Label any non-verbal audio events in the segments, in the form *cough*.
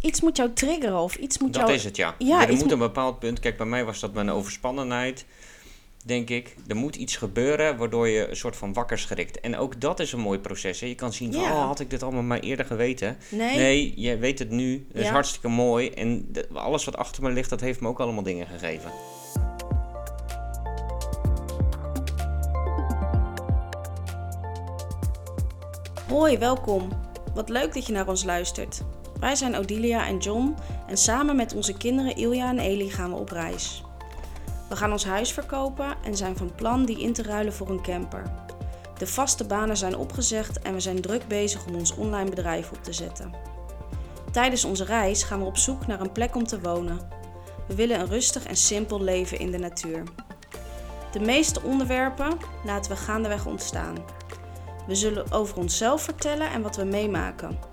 iets moet jou triggeren of iets moet Dat jou... is het, ja. Ja, er moet een bepaald punt... Kijk, bij mij was dat mijn overspannenheid, denk ik. Er moet iets gebeuren waardoor je een soort van wakker schrikt. En ook dat is een mooi proces. Hè? Je kan zien van, Ja. oh, had ik dit allemaal maar eerder geweten? Nee, Nee, je weet het nu. Dat is hartstikke mooi. En de- alles wat achter me ligt, dat heeft me ook allemaal dingen gegeven. Hoi, welkom. Wat leuk dat je naar ons luistert. Wij zijn Odilia en John en samen met onze kinderen Ilja en Eli gaan we op reis. We gaan ons huis verkopen en zijn van plan die in te ruilen voor een camper. De vaste banen zijn opgezegd en we zijn druk bezig om ons online bedrijf op te zetten. Tijdens onze reis gaan we op zoek naar een plek om te wonen. We willen een rustig en simpel leven in de natuur. De meeste onderwerpen laten we gaandeweg ontstaan. We zullen over onszelf vertellen en wat we meemaken.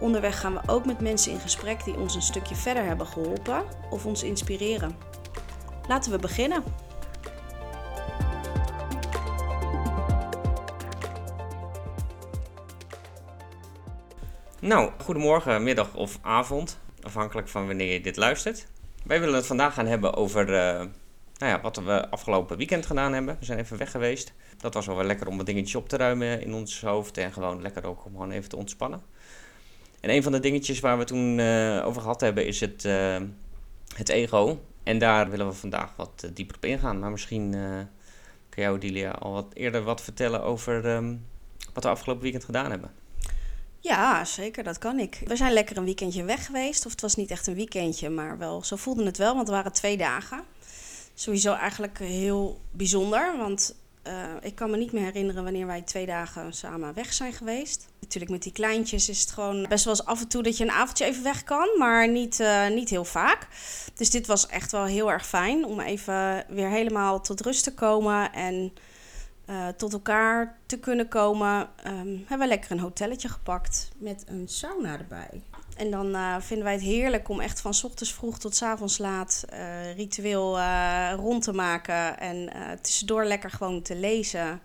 Onderweg gaan we ook met mensen in gesprek die ons een stukje verder hebben geholpen of ons inspireren. Laten we beginnen. Nou, goedemorgen, middag of avond. Afhankelijk van wanneer je dit luistert. Wij willen het vandaag gaan hebben over eh, nou ja, wat we afgelopen weekend gedaan hebben. We zijn even weg geweest. Dat was wel wel lekker om wat dingetjes op te ruimen in ons hoofd. En gewoon lekker ook om gewoon even te ontspannen. En een van de dingetjes waar we toen eh, over gehad hebben is het, eh, het ego. En daar willen we vandaag wat eh, dieper op ingaan. Maar misschien kan jou, Dilia, al wat eerder wat vertellen over ehm, wat we afgelopen weekend gedaan hebben. Ja, zeker, dat kan ik. We zijn lekker een weekendje weg geweest. Of het was niet echt een weekendje, maar wel, zo voelde het wel, want het waren twee dagen. Sowieso eigenlijk heel bijzonder, want ik kan me niet meer herinneren wanneer wij twee dagen samen weg zijn geweest. Natuurlijk met die kleintjes is het gewoon best wel eens af en toe dat je een avondje even weg kan, maar niet, eh, niet heel vaak. Dus dit was echt wel heel erg fijn om even weer helemaal tot rust te komen en eh, tot elkaar te kunnen komen. Ehm, hebben we lekker een hotelletje gepakt met een sauna erbij. En dan eh, vinden wij het heerlijk om echt van ochtends vroeg tot avonds laat ritueel rond te maken. En tussendoor lekker gewoon te lezen,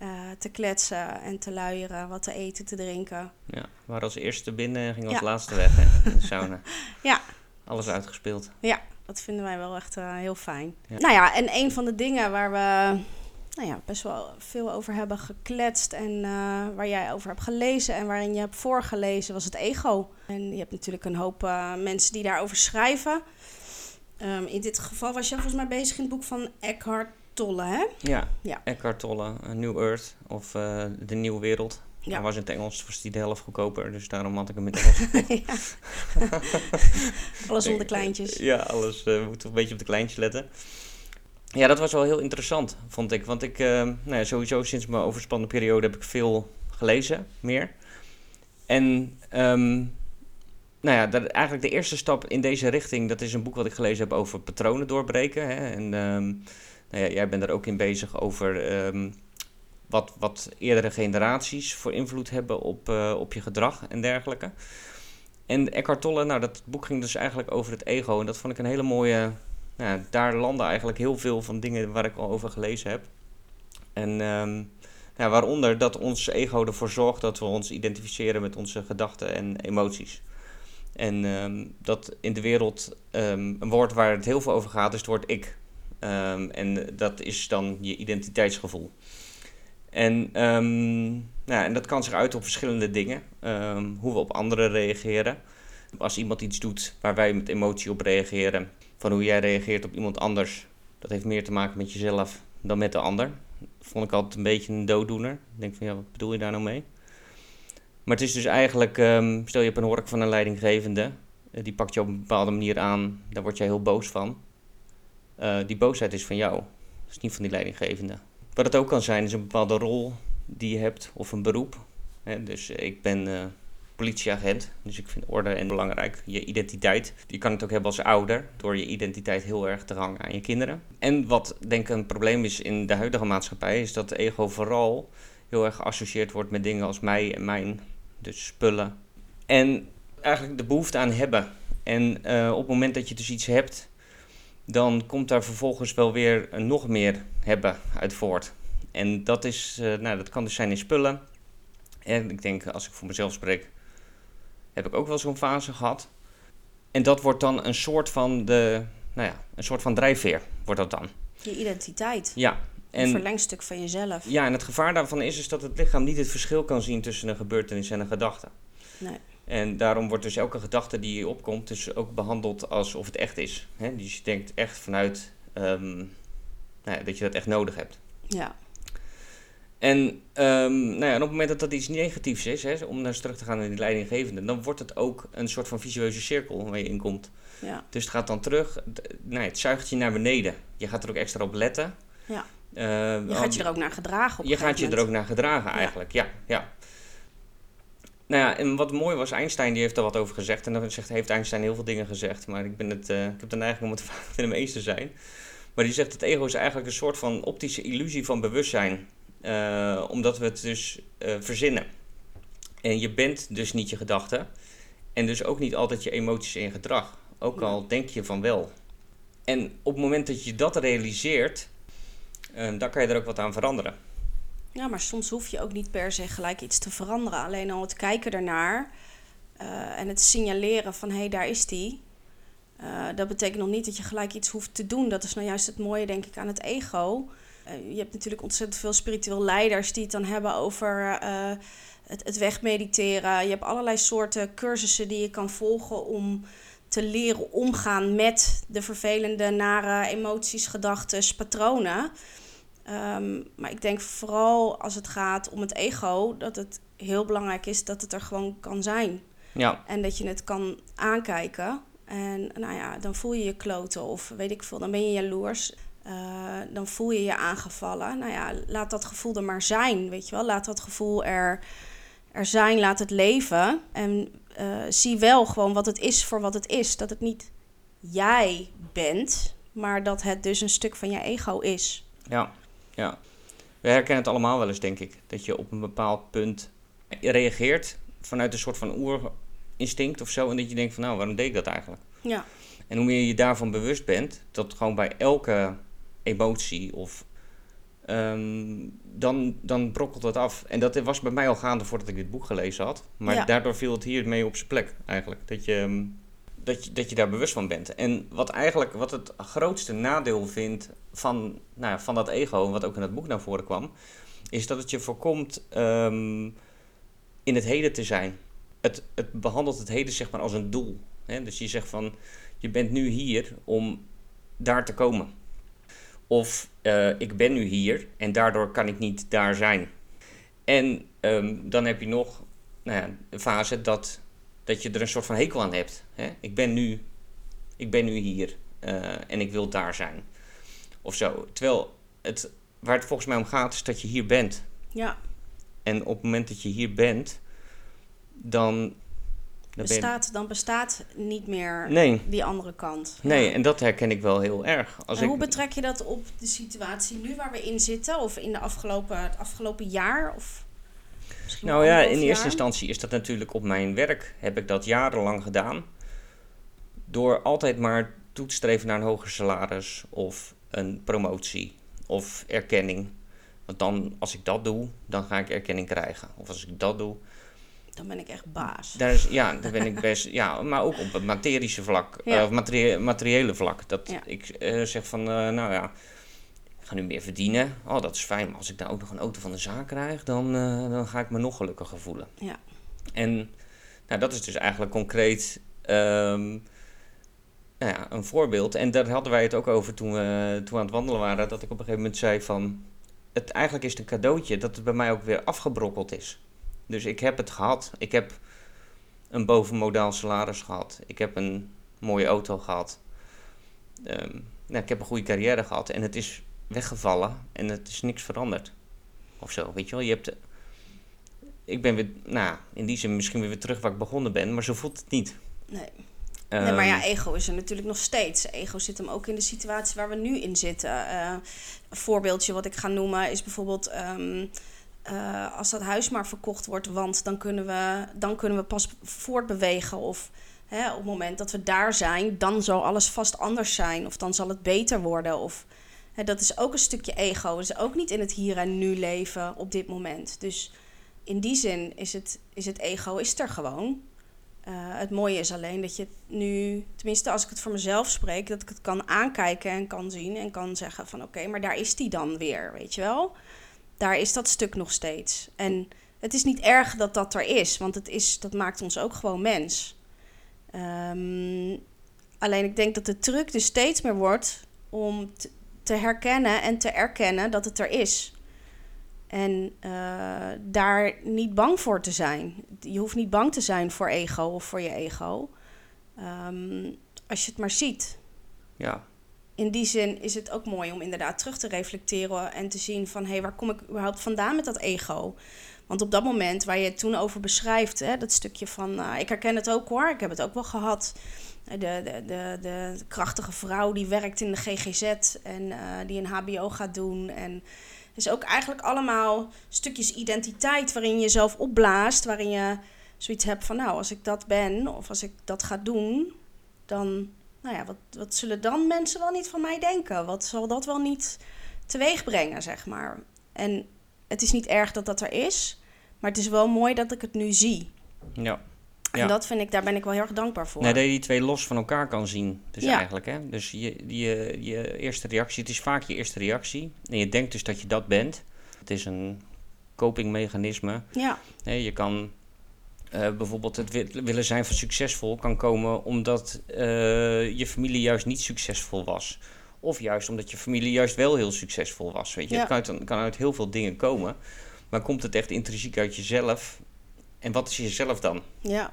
eh, te kletsen en te luieren, wat te eten, te drinken. Ja, we waren als eerste binnen en gingen als Ja. laatste weg hè, in de sauna. *laughs* Ja. Alles uitgespeeld. Ja, dat vinden wij wel echt eh, heel fijn. Ja. Nou ja, en een van de dingen waar we nou ja, best wel veel over hebben gekletst en eh, waar jij over hebt gelezen en waarin je hebt voorgelezen, was het ego. En je hebt natuurlijk een hoop mensen die daarover schrijven. Ehm, in dit geval was jij volgens mij bezig in het boek van Eckhart Tolle, hè? Ja, Ja. Eckhart Tolle, eh, New Earth of eh, De Nieuwe Wereld. Ja. Hij was in het Engels, was die de helft goedkoper, dus daarom had ik hem in het Engels. *laughs* Alles om de kleintjes. Ja, alles. eh, we moeten een beetje op de kleintjes letten. Ja, dat was wel heel interessant, vond ik. Want ik, eh, nou ja, sowieso sinds mijn overspannen periode heb ik veel gelezen, meer. En ehm, nou ja, dat, eigenlijk de eerste stap in deze richting, dat is een boek wat ik gelezen heb over patronen doorbreken. Hè? En ehm, nou ja, jij bent er ook in bezig over ehm, wat, wat eerdere generaties voor invloed hebben op, eh, op je gedrag en dergelijke. En Eckhart Tolle, nou dat boek ging dus eigenlijk over het ego. En dat vond ik een hele mooie... Nou, daar landen eigenlijk heel veel van dingen waar ik al over gelezen heb. En ehm, waaronder dat ons ego ervoor zorgt dat we ons identificeren met onze gedachten en emoties. En ehm, dat in de wereld een woord waar het heel veel over gaat is het woord ik. Ehm, en dat is dan je identiteitsgevoel. En, ehm, nou, en dat kan zich uit op verschillende dingen. Ehm, hoe we op anderen reageren. Als iemand iets doet waar wij met emotie op reageren, van hoe jij reageert op iemand anders, dat heeft meer te maken met jezelf dan met de ander. Vond ik altijd een beetje een dooddoener. Ik denk van ja, wat bedoel je daar nou mee? Maar het is dus eigenlijk, stel je hebt een hork van een leidinggevende, eh, die pakt je op een bepaalde manier aan, daar word jij heel boos van. Eh, die boosheid is van jou, dat is niet van die leidinggevende. Wat het ook kan zijn, is een bepaalde rol die je hebt of een beroep. Dus ik ben eh, politieagent, dus ik vind orde en belangrijk. Je identiteit, je kan het ook hebben als ouder, door je identiteit heel erg te hangen aan je kinderen. En wat denk ik een probleem is in de huidige maatschappij, is dat ego vooral heel erg geassocieerd wordt met dingen als mij en mijn, dus spullen. En eigenlijk de behoefte aan hebben. En eh, op het moment dat je dus iets hebt, dan komt daar vervolgens wel weer een nog meer hebben uit voort. En dat, is, eh, nou, dat kan dus zijn in spullen. En ik denk, als ik voor mezelf spreek, heb ik ook wel zo'n fase gehad. en dat wordt dan een soort van de, nou ja, een soort van drijfveer, wordt dat dan. Je identiteit. Ja. Een En, verlengstuk van jezelf. ja, en het gevaar daarvan is, is dat het lichaam niet het verschil kan zien tussen een gebeurtenis en een gedachte. Nee. En daarom wordt dus elke gedachte die je opkomt, dus ook behandeld alsof het echt is. Hè? Dus je denkt echt vanuit ehm, nou ja, dat je dat echt nodig hebt. Ja. En, ehm, nou ja, en op het moment dat dat iets negatiefs is, hè, om naar eens terug te gaan naar die leidinggevende, dan wordt het ook een soort van visueuze cirkel waar je in komt. Ja. Dus het gaat dan terug, nou het zuigt je naar beneden. Je gaat er ook extra op letten. Ja. Eh, Je gaat je er ook naar gedragen op je gaat je er ook naar gedragen Ja. eigenlijk, ja. ja. Nou ja, en wat mooi was, Einstein die heeft er wat over gezegd. En dan zegt, heeft Einstein heel veel dingen gezegd. Maar ik, ben het, eh, ik heb de neiging om het *laughs* vaak met hem eens te zijn. Maar die zegt, het ego is eigenlijk een soort van optische illusie van bewustzijn. Eh, omdat we het dus eh, verzinnen. En je bent dus niet je gedachten. En dus ook niet altijd je emoties en je gedrag. Ook al denk je van wel. En op het moment dat je dat realiseert, dan kan je er ook wat aan veranderen. Ja, maar soms hoef je ook niet per se gelijk iets te veranderen. Alleen al het kijken ernaar eh, en het signaleren van hé, hey, daar is die. Eh, dat betekent nog niet dat je gelijk iets hoeft te doen. Dat is nou juist het mooie, denk ik, aan het ego. Eh, je hebt natuurlijk ontzettend veel spiritueel leiders die het dan hebben over het, het wegmediteren. Je hebt allerlei soorten cursussen die je kan volgen om te leren omgaan met de vervelende, nare emoties, gedachten, patronen. Ehm, maar ik denk vooral als het gaat om het ego, dat het heel belangrijk is dat het er gewoon kan zijn. Ja, En dat je het kan aankijken. En nou ja, dan voel je je kloten of weet ik veel, dan ben je jaloers. Eh, dan voel je je aangevallen. Nou ja, laat dat gevoel er maar zijn, weet je wel. Laat dat gevoel er, er zijn, laat het leven. En eh, zie wel gewoon wat het is voor wat het is. Dat het niet jij bent, maar dat het dus een stuk van je ego is. ja, ja. We herkennen het allemaal wel eens, denk ik. Dat je op een bepaald punt reageert vanuit een soort van oerinstinct of zo. En dat je denkt van, nou, waarom deed ik dat eigenlijk? Ja, En hoe meer je daarvan bewust bent, dat gewoon bij elke emotie of... ehm, dan, dan brokkelt dat af. En dat was bij mij al gaande voordat ik dit boek gelezen had. Maar Ja. daardoor viel het hier mee op zijn plek, eigenlijk. Dat je, ehm, dat, je, dat je daar bewust van bent. En wat eigenlijk wat het grootste nadeel vindt van, nou ja, van dat ego, wat ook in het boek naar voren kwam, is dat het je voorkomt ehm, in het heden te zijn. Het, het behandelt het heden zeg maar als een doel. Hè? Dus je zegt van, je bent nu hier om daar te komen. Of eh, ik ben nu hier en daardoor kan ik niet daar zijn. En ehm, dan heb je nog nou ja, fase dat, dat je er een soort van hekel aan hebt. Hè? Ik, ben nu, ik ben nu hier eh, en ik wil daar zijn. Of zo. Terwijl het, waar het volgens mij om gaat is dat je hier bent. ja. En op het moment dat je hier bent, dan... dan je- Bestaat, dan bestaat niet meer Nee, die andere kant. nee, Ja. en dat herken ik wel heel erg. Als en ik, hoe betrek je dat op de situatie nu waar we in zitten? Of in de afgelopen, het afgelopen jaar? Of misschien Nou ja, in eerste jaar? instantie is dat natuurlijk op mijn werk. Heb ik dat jarenlang gedaan. Door altijd maar toe te streven naar een hoger salaris of een promotie of erkenning. Want dan, als ik dat doe, dan ga ik erkenning krijgen. Of als ik dat doe, Dan ben ik echt baas. daar is, ja, daar ben ik *laughs* best, ja, maar ook op het materische vlak, Ja. eh, of materie- materiële vlak. Dat Ja. ik eh, zeg van, eh, nou ja, ga nu meer verdienen. Oh, dat is fijn. Maar als ik dan ook nog een auto van de zaak krijg, dan, eh, dan ga ik me nog gelukkiger voelen. Ja. En nou, dat is dus eigenlijk concreet ehm, nou ja, een voorbeeld. En daar hadden wij het ook over toen we, toen we aan het wandelen waren. Dat ik op een gegeven moment zei van... Het, eigenlijk is het een cadeautje dat het bij mij ook weer afgebrokkeld is. Dus ik heb het gehad. Ik heb een bovenmodaal salaris gehad. Ik heb een mooie auto gehad. Ehm, nou, ik heb een goede carrière gehad. En het is weggevallen. En het is niks veranderd. Of zo, weet je wel. Je hebt... Ik ben weer, nou, in die zin misschien weer terug waar ik begonnen ben. Maar zo voelt het niet. Nee. nee, maar ja, Ehm, ego is er natuurlijk nog steeds. Ego zit hem ook in de situatie waar we nu in zitten. Eh, een voorbeeldje wat ik ga noemen is bijvoorbeeld... ehm, eh, als dat huis maar verkocht wordt, want dan kunnen we, dan kunnen we pas voortbewegen. Of hè, op het moment dat we daar zijn, dan zal alles vast anders zijn. Of dan zal het beter worden. Of, dat is ook een stukje ego. Dat is ook niet in het hier en nu leven op dit moment. Dus in die zin is het, is het ego is er gewoon. het mooie is alleen dat je het nu, tenminste als ik het voor mezelf spreek, dat ik het kan aankijken en kan zien en kan zeggen van oké, maar daar is die dan weer, weet je wel. Daar is dat stuk nog steeds. En het is niet erg dat dat er is, want het is, dat maakt ons ook gewoon mens. Ehm, alleen ik denk dat de truc dus steeds meer wordt om te herkennen en te erkennen dat het er is. En uh, daar niet bang voor te zijn. Je hoeft niet bang te zijn voor ego of voor je ego. Um, als je het maar ziet. Ja. In die zin is het ook mooi om inderdaad terug te reflecteren en te zien van hé, hey, waar kom ik überhaupt vandaan met dat ego? Want op dat moment waar je het toen over beschrijft, hè, dat stukje van, uh, ik herken het ook hoor, ik heb het ook wel gehad. De, de, de, de krachtige vrouw die werkt in de GGZ en uh, die een HBO gaat doen. En is ook eigenlijk allemaal stukjes identiteit waarin je jezelf opblaast, waarin je zoiets hebt van, nou, als ik dat ben of als ik dat ga doen, dan, nou ja, wat, wat zullen dan mensen wel niet van mij denken? Wat zal dat wel niet teweeg brengen, zeg maar? En het is niet erg dat dat er is, maar het is wel mooi dat ik het nu zie. Ja. En dat vind ik, daar ben ik wel heel erg dankbaar voor. Nee, dat je die twee los van elkaar kan zien. Dus eigenlijk, hè. Dus je, je, je eerste reactie, het is vaak je eerste reactie. En je denkt dus dat je dat bent. Het is een copingmechanisme. Ja. Nee, je kan uh, bijvoorbeeld het willen zijn van succesvol kan komen omdat uh, je familie juist niet succesvol was. Of juist omdat je familie juist wel heel succesvol was. Weet je? Ja. Het kan uit, kan uit heel veel dingen komen. Maar komt het echt intrinsiek uit jezelf? En wat is jezelf dan? Ja.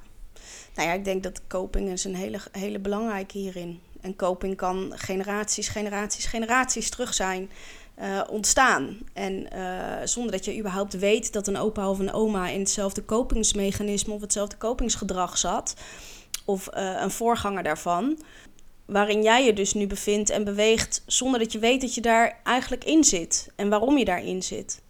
Nou ja, ik denk dat coping is een hele, hele belangrijke hierin. En coping kan generaties, generaties, generaties terug zijn uh, ontstaan. En uh, zonder dat je überhaupt weet dat een opa of een oma in hetzelfde kopingsmechanisme of hetzelfde kopingsgedrag zat. Of uh, een voorganger daarvan. Waarin jij je dus nu bevindt en beweegt zonder dat je weet dat je daar eigenlijk in zit. En waarom je daarin zit.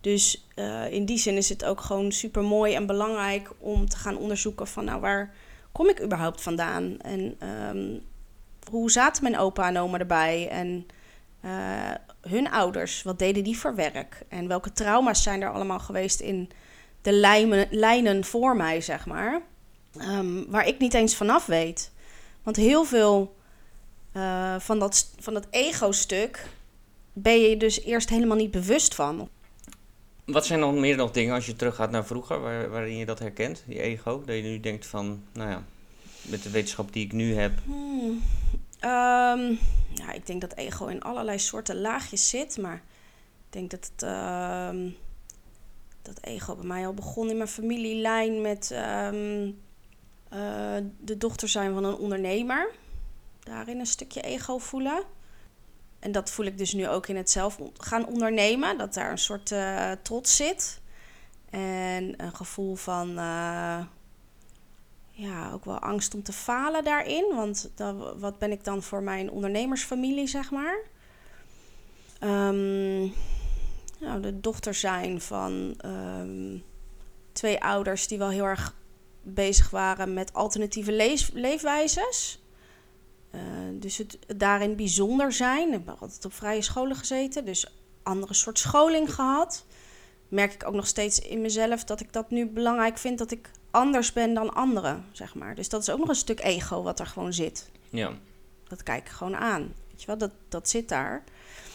Dus uh, in die zin is het ook gewoon super mooi en belangrijk om te gaan onderzoeken van nou waar kom ik überhaupt vandaan en um, hoe zaten mijn opa en oma erbij en uh, hun ouders, wat deden die voor werk en welke trauma's zijn er allemaal geweest in de lijnen, voor mij, zeg maar, um, waar ik niet eens vanaf weet. Want heel veel uh, van dat, van dat ego-stuk ben je dus eerst helemaal niet bewust van. Wat zijn dan meer nog dingen als je teruggaat naar vroeger, waar, waarin je dat herkent, die ego? Dat je nu denkt van, nou ja, met de wetenschap die ik nu heb. Hmm. Um, ja, ik denk dat ego in allerlei soorten laagjes zit, maar ik denk dat het, um, dat ego bij mij al begon in mijn familielijn met um, uh, de dochter zijn van een ondernemer. Daarin een stukje ego voelen. En dat voel ik dus nu ook in het zelf gaan ondernemen. Dat daar een soort uh, trots zit. En een gevoel van uh, ja, ook wel angst om te falen daarin. Want wat ben ik dan voor mijn ondernemersfamilie, zeg maar. Um, nou, de dochter zijn van um, twee ouders die wel heel erg bezig waren met alternatieve leef leefwijzes. Uh, dus het, daarin bijzonder zijn. Ik heb altijd op vrije scholen gezeten, dus andere soort scholing gehad. Merk ik ook nog steeds in mezelf dat ik dat nu belangrijk vind dat ik anders ben dan anderen, zeg maar. Dus dat is ook nog een stuk ego wat er gewoon zit. Ja. Dat kijk ik gewoon aan. Weet je wel, dat, dat zit daar.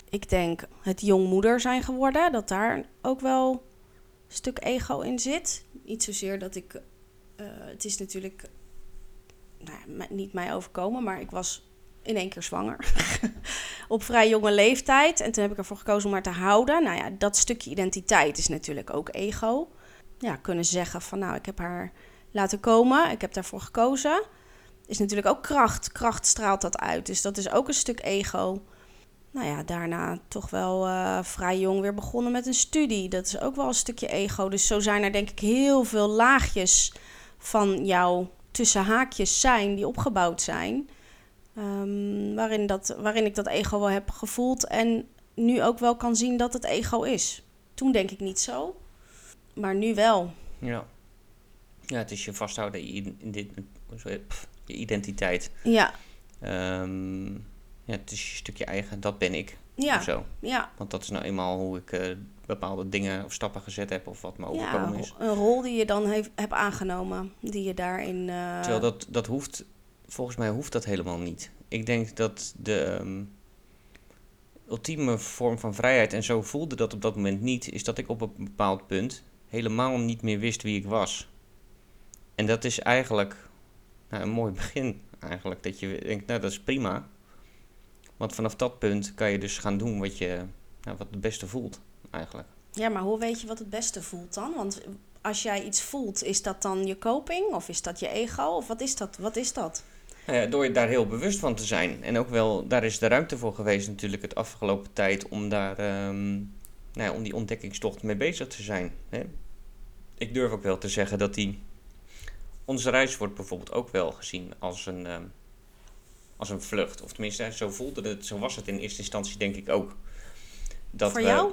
Ik denk het jongmoeder zijn geworden, dat daar ook wel een stuk ego in zit. Niet zozeer dat ik. Uh, het is natuurlijk nou, niet mij overkomen, maar ik was in één keer zwanger. *laughs* op vrij jonge leeftijd. En toen heb ik ervoor gekozen om haar te houden. Nou ja, dat stukje identiteit is natuurlijk ook ego. Ja, kunnen zeggen van nou, ik heb haar laten komen. Ik heb daarvoor gekozen. Is natuurlijk ook kracht. Kracht straalt dat uit. Dus dat is ook een stuk ego. Nou ja, daarna toch wel uh, vrij jong weer begonnen met een studie. Dat is ook wel een stukje ego. Dus zo zijn er denk ik heel veel laagjes van jouw tussen haakjes zijn die opgebouwd zijn. Um, waarin, dat, waarin ik dat ego wel heb gevoeld en nu ook wel kan zien dat het ego is. Toen denk ik niet zo, maar nu wel. Ja, ja het is je vasthouden in, dit, je identiteit. Ja. Um, ja, het is je stukje eigen, dat ben ik. Ja, of zo. ja. Want dat is nou eenmaal hoe ik eh, bepaalde dingen of stappen gezet heb of wat me Ja, overkomen is. een rol die je dan heeft, hebt aangenomen. Die je daarin... eh, Terwijl dat, dat hoeft, volgens mij hoeft dat helemaal niet. Ik denk dat de ehm, ultieme vorm van vrijheid, en zo voelde dat op dat moment niet, is dat ik op een bepaald punt helemaal niet meer wist wie ik was. En dat is eigenlijk nou, een mooi begin, eigenlijk. Dat je denkt, nou dat is prima. Want vanaf dat punt kan je dus gaan doen wat je nou, wat het beste voelt, eigenlijk. Ja, maar hoe weet je wat het beste voelt dan? Want als jij iets voelt, is dat dan je coping? Of is dat je ego? Of wat is dat? Wat is dat? Nou ja, door je daar heel bewust van te zijn. En ook wel, daar is de ruimte voor geweest natuurlijk het afgelopen tijd om daar, ehm, nou ja, om die ontdekkingstocht mee bezig te zijn. Hè? Ik durf ook wel te zeggen dat die, onze reis wordt bijvoorbeeld ook wel gezien als een, ehm, als een vlucht. Of tenminste, zo voelde het, zo was het in eerste instantie denk ik ook. Dat Voor we- jou?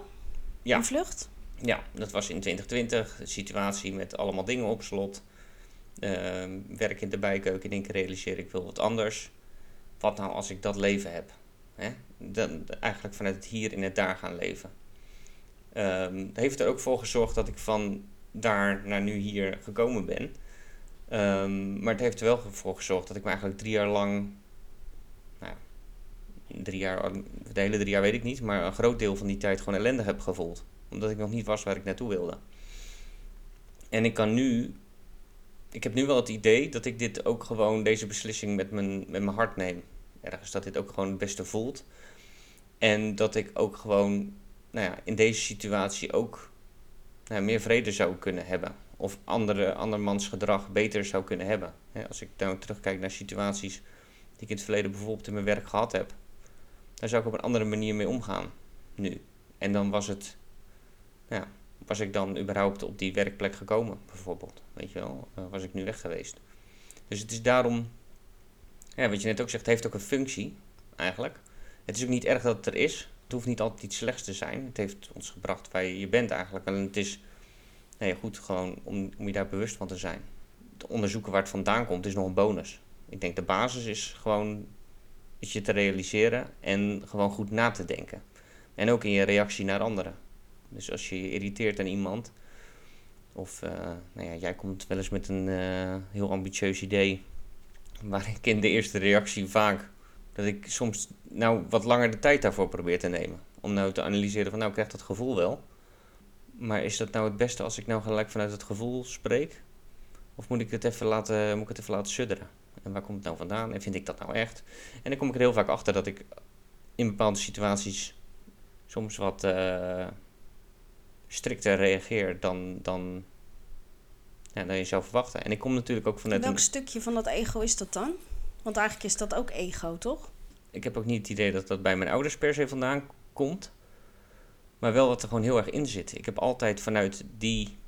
Ja. Een vlucht? ja, dat was in 2020. Een situatie met allemaal dingen op slot. Ehm, werk in de bijkeuken. Één keer realiseer ik wil wat anders. Wat nou als ik dat leven heb? Hè? Dan, eigenlijk vanuit het hier in het daar gaan leven. Ehm, dat heeft er ook voor gezorgd dat ik van daar naar nu hier gekomen ben. Ehm, maar het heeft er wel voor gezorgd dat ik me eigenlijk drie jaar lang... Drie jaar, de hele drie jaar weet ik niet, maar een groot deel van die tijd gewoon ellendig heb gevoeld omdat ik nog niet was waar ik naartoe wilde. En ik kan nu. Ik heb nu wel het idee dat ik dit ook gewoon, deze beslissing met mijn, met mijn hart neem. Ergens dat dit ook gewoon het beste voelt. En dat ik ook gewoon, nou ja, in deze situatie ook nou meer vrede zou kunnen hebben. Of andere, andermans gedrag beter zou kunnen hebben. Als ik nou terugkijk naar situaties die ik in het verleden bijvoorbeeld in mijn werk gehad heb. Daar zou ik op een andere manier mee omgaan. Nu. En dan was het ja, was ik dan überhaupt op die werkplek gekomen, bijvoorbeeld? Weet je wel, Eh, was ik nu weg geweest? Dus het is daarom, wat je net ook zegt, het heeft ook een functie, eigenlijk. Het is ook niet erg dat het er is. Het hoeft niet altijd iets slechts te zijn. Het heeft ons gebracht waar je, bent eigenlijk. En het is, nee, goed, gewoon om, om je daar bewust van te zijn. Te onderzoeken waar het vandaan komt, is nog een bonus. Ik denk de basis is gewoon je te realiseren en gewoon goed na te denken. En ook in je reactie naar anderen. Dus als je je irriteert aan iemand, of eh, nou ja, jij komt wel eens met een eh, heel ambitieus idee, waar ik in de eerste reactie vaak, dat ik soms nou wat langer de tijd daarvoor probeer te nemen. Om nou te analyseren van nou ik krijg dat gevoel wel, maar is dat nou het beste als ik nou gelijk vanuit het gevoel spreek? Of moet ik het even laten, moet ik het even laten sudderen? En waar komt het nou vandaan? En vind ik dat nou echt? En dan kom ik er heel vaak achter dat ik in bepaalde situaties soms wat eh, strikter reageer dan, dan, ja, dan je zou verwachten. En ik kom natuurlijk ook vanuit Welk een... stukje van dat ego is dat dan? Want eigenlijk is dat ook ego, toch? Ik heb ook niet het idee dat dat bij mijn ouders per se vandaan komt. Maar wel wat er gewoon heel erg in zit. Ik heb altijd vanuit die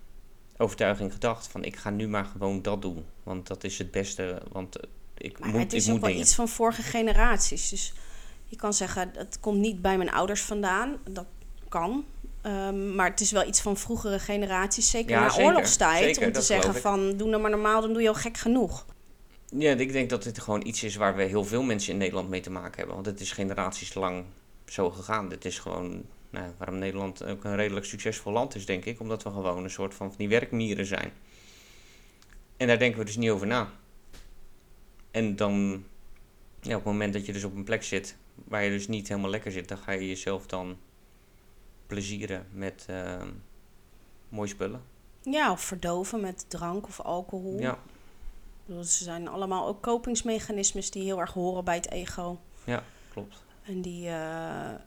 overtuiging gedacht van ik ga nu maar gewoon dat doen. Want dat is het beste, want eh, ik Maar moet, het is ik ook moet wel dingen. iets van vorige generaties. Dus je kan zeggen, het komt niet bij mijn ouders vandaan. Dat kan. Ehm, maar het is wel iets van vroegere generaties. Zeker Ja, na zeker. oorlogstijd. Zeker, om te zeggen van, doe nou maar normaal, dan doe je al gek genoeg. Ja, ik denk dat dit gewoon iets is waar we heel veel mensen in Nederland mee te maken hebben. Want het is generaties lang zo gegaan. Dit is gewoon nou, ja, waarom Nederland ook een redelijk succesvol land is, denk ik. Omdat we gewoon een soort van, van die werkmieren zijn. En daar denken we dus niet over na. En dan, ja, op het moment dat je dus op een plek zit waar je dus niet helemaal lekker zit, dan ga je jezelf dan plezieren met ehm mooie spullen. Ja, of verdoven met drank of alcohol. Ja, bedoel, Ze zijn allemaal ook kopingsmechanismes die heel erg horen bij het ego. klopt. En die, eh, eh,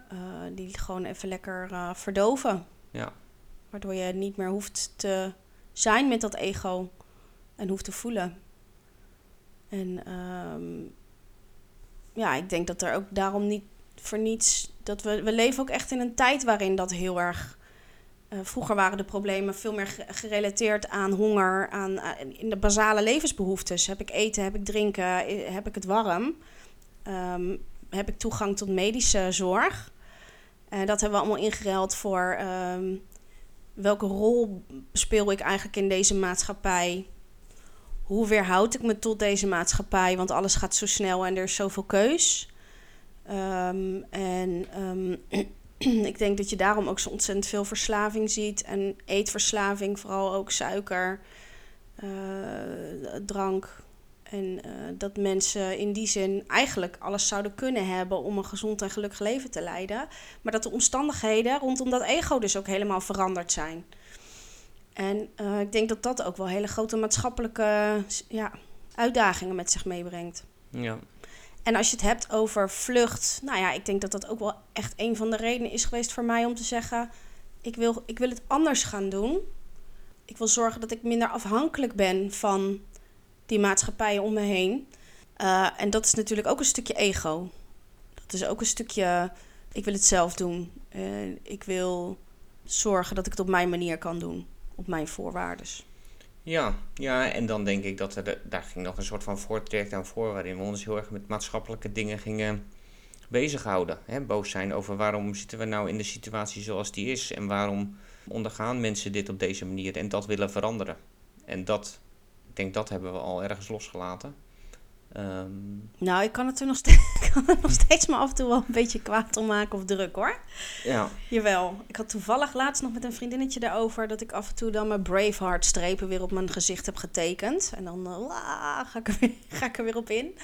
die gewoon even lekker eh, verdoven. Ja. Waardoor je niet meer hoeft te zijn met dat ego en hoeft te voelen. En ehm, ja, ik denk dat er ook daarom niet voor niets. Dat we, we leven ook echt in een tijd waarin dat heel erg. eh, vroeger waren de problemen veel meer ge- gerelateerd aan honger, aan, in de basale levensbehoeftes. Heb ik eten, heb ik drinken, heb ik het warm? Ehm, heb ik toegang tot medische zorg? Dat hebben we allemaal ingeruild voor ehm, welke rol speel ik eigenlijk in deze maatschappij? Hoe weerhoud ik me tot deze maatschappij? Want alles gaat zo snel en er is zoveel keus. Ehm, en ehm, *clears throat* ik denk dat je daarom ook zo ontzettend veel verslaving ziet. En eetverslaving, vooral ook suiker, eh, drank. En eh, dat mensen in die zin eigenlijk alles zouden kunnen hebben om een gezond en gelukkig leven te leiden. Maar dat de omstandigheden rondom dat ego dus ook helemaal veranderd zijn. En eh, ik denk dat dat ook wel hele grote maatschappelijke ja, uitdagingen met zich meebrengt. Ja. En als je het hebt over vlucht, nou ja, ik denk dat dat ook wel echt een van de redenen is geweest voor mij om te zeggen: ik wil, ik wil het anders gaan doen. Ik wil zorgen dat ik minder afhankelijk ben van die maatschappijen om me heen. Uh, en dat is natuurlijk ook een stukje ego. Dat is ook een stukje, ik wil het zelf doen. Uh, ik wil zorgen dat ik het op mijn manier kan doen, op mijn voorwaarden. Ja, ja, en dan denk ik dat er, daar ging nog een soort van voortraject aan voor, waarin we ons heel erg met maatschappelijke dingen gingen bezighouden. Hè? Boos zijn over waarom zitten we nou in de situatie zoals die is en waarom ondergaan mensen dit op deze manier en dat willen veranderen. En dat, denk dat hebben we al ergens losgelaten. Um... Nou, ik kan het er nog steeds, *laughs* kan er nog steeds maar af en toe wel een beetje kwaad om maken of druk hoor. Ja. Jawel. Ik had toevallig laatst nog met een vriendinnetje daarover dat ik af en toe dan mijn Braveheart strepen weer op mijn gezicht heb getekend. En dan uh, ga, ik er weer, *laughs* ga ik er weer op in.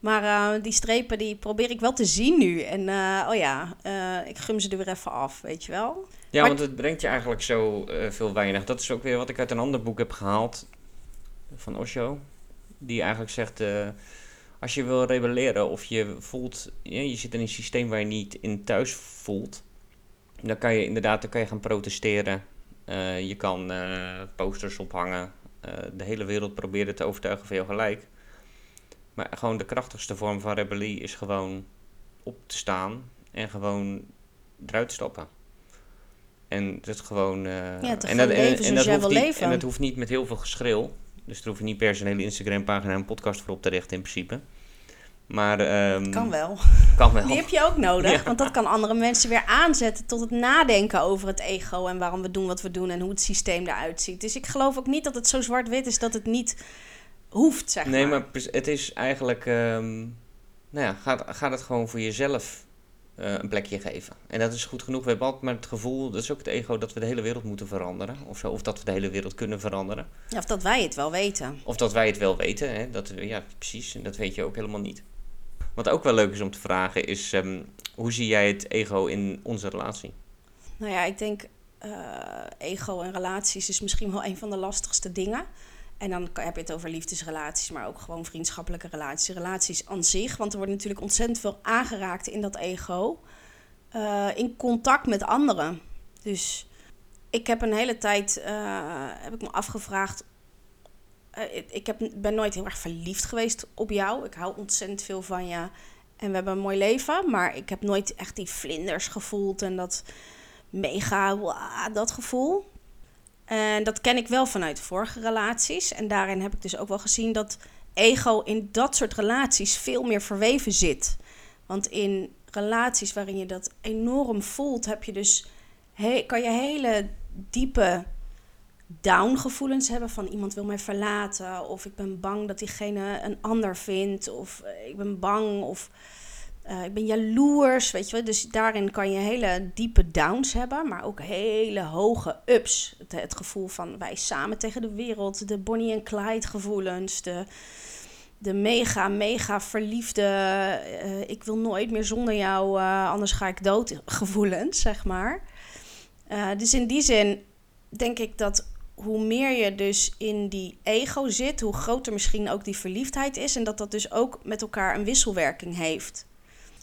Maar uh, die strepen die probeer ik wel te zien nu. En uh, oh ja, ik gum ze er weer even af, weet je wel. Ja, maar want het brengt je eigenlijk zo veel weinig. Dat is ook weer wat ik uit een ander boek heb gehaald van Osho die eigenlijk zegt: uh, als je wil rebelleren of je voelt, ja, je zit in een systeem waar je niet in thuis voelt, dan kan je inderdaad dan kan je gaan protesteren. Uh, je kan uh, posters ophangen. de hele wereld proberen te overtuigen van jou gelijk. Maar gewoon de krachtigste vorm van rebellie is gewoon op te staan en gewoon eruit te stappen. En dat gewoon. ja, en, dat, en, en, dat hoeft niet, en dat hoeft niet met heel veel geschreeuw. Dus daar hoef je niet per se een hele Instagram-pagina en een podcast voor op te richten in principe. Maar, um, kan wel. Kan wel. Die heb je ook nodig, *laughs* want dat kan andere mensen weer aanzetten tot het nadenken over het ego en waarom we doen wat we doen en hoe het systeem eruit ziet. Dus ik geloof ook niet dat het zo zwart-wit is dat het niet hoeft, zeg nee, maar. Nee, maar het is eigenlijk, um, nou ja, gaat, gaat het gewoon voor jezelf een plekje geven. En dat is goed genoeg. We hebben altijd maar het gevoel, dat is ook het ego, dat we de hele wereld moeten veranderen. Of, zo, of dat we de hele wereld kunnen veranderen. Ja, of dat wij het wel weten. Of dat wij het wel weten. Hè? Dat, ja, precies. En dat weet je ook helemaal niet. Wat ook wel leuk is om te vragen is, um, hoe zie jij het ego in onze relatie? Nou ja, ik denk uh, ego en relaties is misschien wel een van de lastigste dingen. En dan heb je het over liefdesrelaties, maar ook gewoon vriendschappelijke relaties, relaties aan zich. Want er wordt natuurlijk ontzettend veel aangeraakt in dat ego. Uh, in contact met anderen. Dus ik heb een hele tijd uh, heb ik me afgevraagd. Uh, ik heb, ben nooit heel erg verliefd geweest op jou. Ik hou ontzettend veel van je. En we hebben een mooi leven. Maar ik heb nooit echt die vlinders gevoeld. En dat mega, dat gevoel. En dat ken ik wel vanuit vorige relaties. En daarin heb ik dus ook wel gezien dat ego in dat soort relaties veel meer verweven zit. Want in relaties waarin je dat enorm voelt, heb je dus kan je hele diepe down gevoelens hebben van iemand wil mij verlaten of ik ben bang dat diegene een ander vindt of ik ben bang of uh, ik ben jaloers, weet je wel. Dus daarin kan je hele diepe downs hebben, maar ook hele hoge ups. Het, het gevoel van wij samen tegen de wereld, de Bonnie en Clyde gevoelens, de, de mega, mega verliefde, uh, ik wil nooit meer zonder jou, uh, anders ga ik dood gevoelens, zeg maar. dus in die zin denk ik dat hoe meer je dus in die ego zit, hoe groter misschien ook die verliefdheid is. En dat dat dus ook met elkaar een wisselwerking heeft.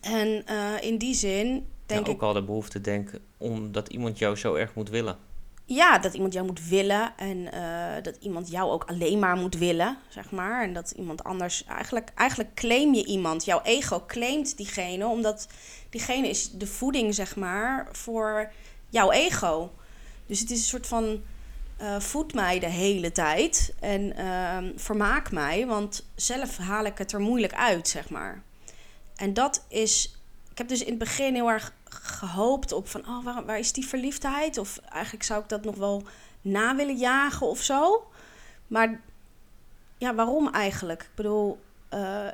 En uh, in die zin denk ja, ook ik... al de behoefte denken omdat iemand jou zo erg moet willen. Ja, dat iemand jou moet willen en uh, dat iemand jou ook alleen maar moet willen, zeg maar. En dat iemand anders... Eigenlijk, eigenlijk claim je iemand. Jouw ego claimt diegene, omdat diegene is de voeding, zeg maar, voor jouw ego. Dus het is een soort van... Uh, voed mij de hele tijd en uh, vermaak mij, want zelf haal ik het er moeilijk uit, zeg maar. En dat is. Ik heb dus in het begin heel erg gehoopt op van, oh, waar, waar is die verliefdheid? Of eigenlijk zou ik dat nog wel na willen jagen of zo. Maar ja, waarom eigenlijk? Ik bedoel, uh,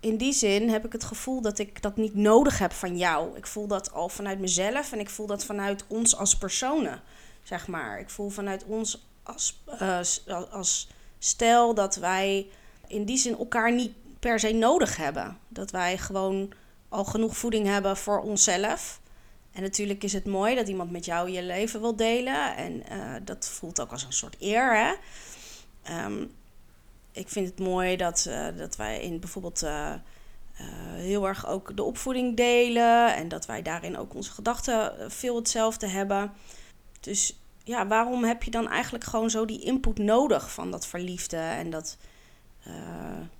in die zin heb ik het gevoel dat ik dat niet nodig heb van jou. Ik voel dat al vanuit mezelf en ik voel dat vanuit ons als personen, zeg maar. Ik voel vanuit ons als, uh, als stel dat wij in die zin elkaar niet per se nodig hebben. Dat wij gewoon al genoeg voeding hebben voor onszelf. En natuurlijk is het mooi dat iemand met jou je leven wil delen. En uh, dat voelt ook als een soort eer. Hè? Um, ik vind het mooi dat, uh, dat wij in bijvoorbeeld uh, heel erg ook de opvoeding delen. En dat wij daarin ook onze gedachten veel hetzelfde hebben. Dus ja, waarom heb je dan eigenlijk gewoon zo die input nodig van dat verliefde en dat.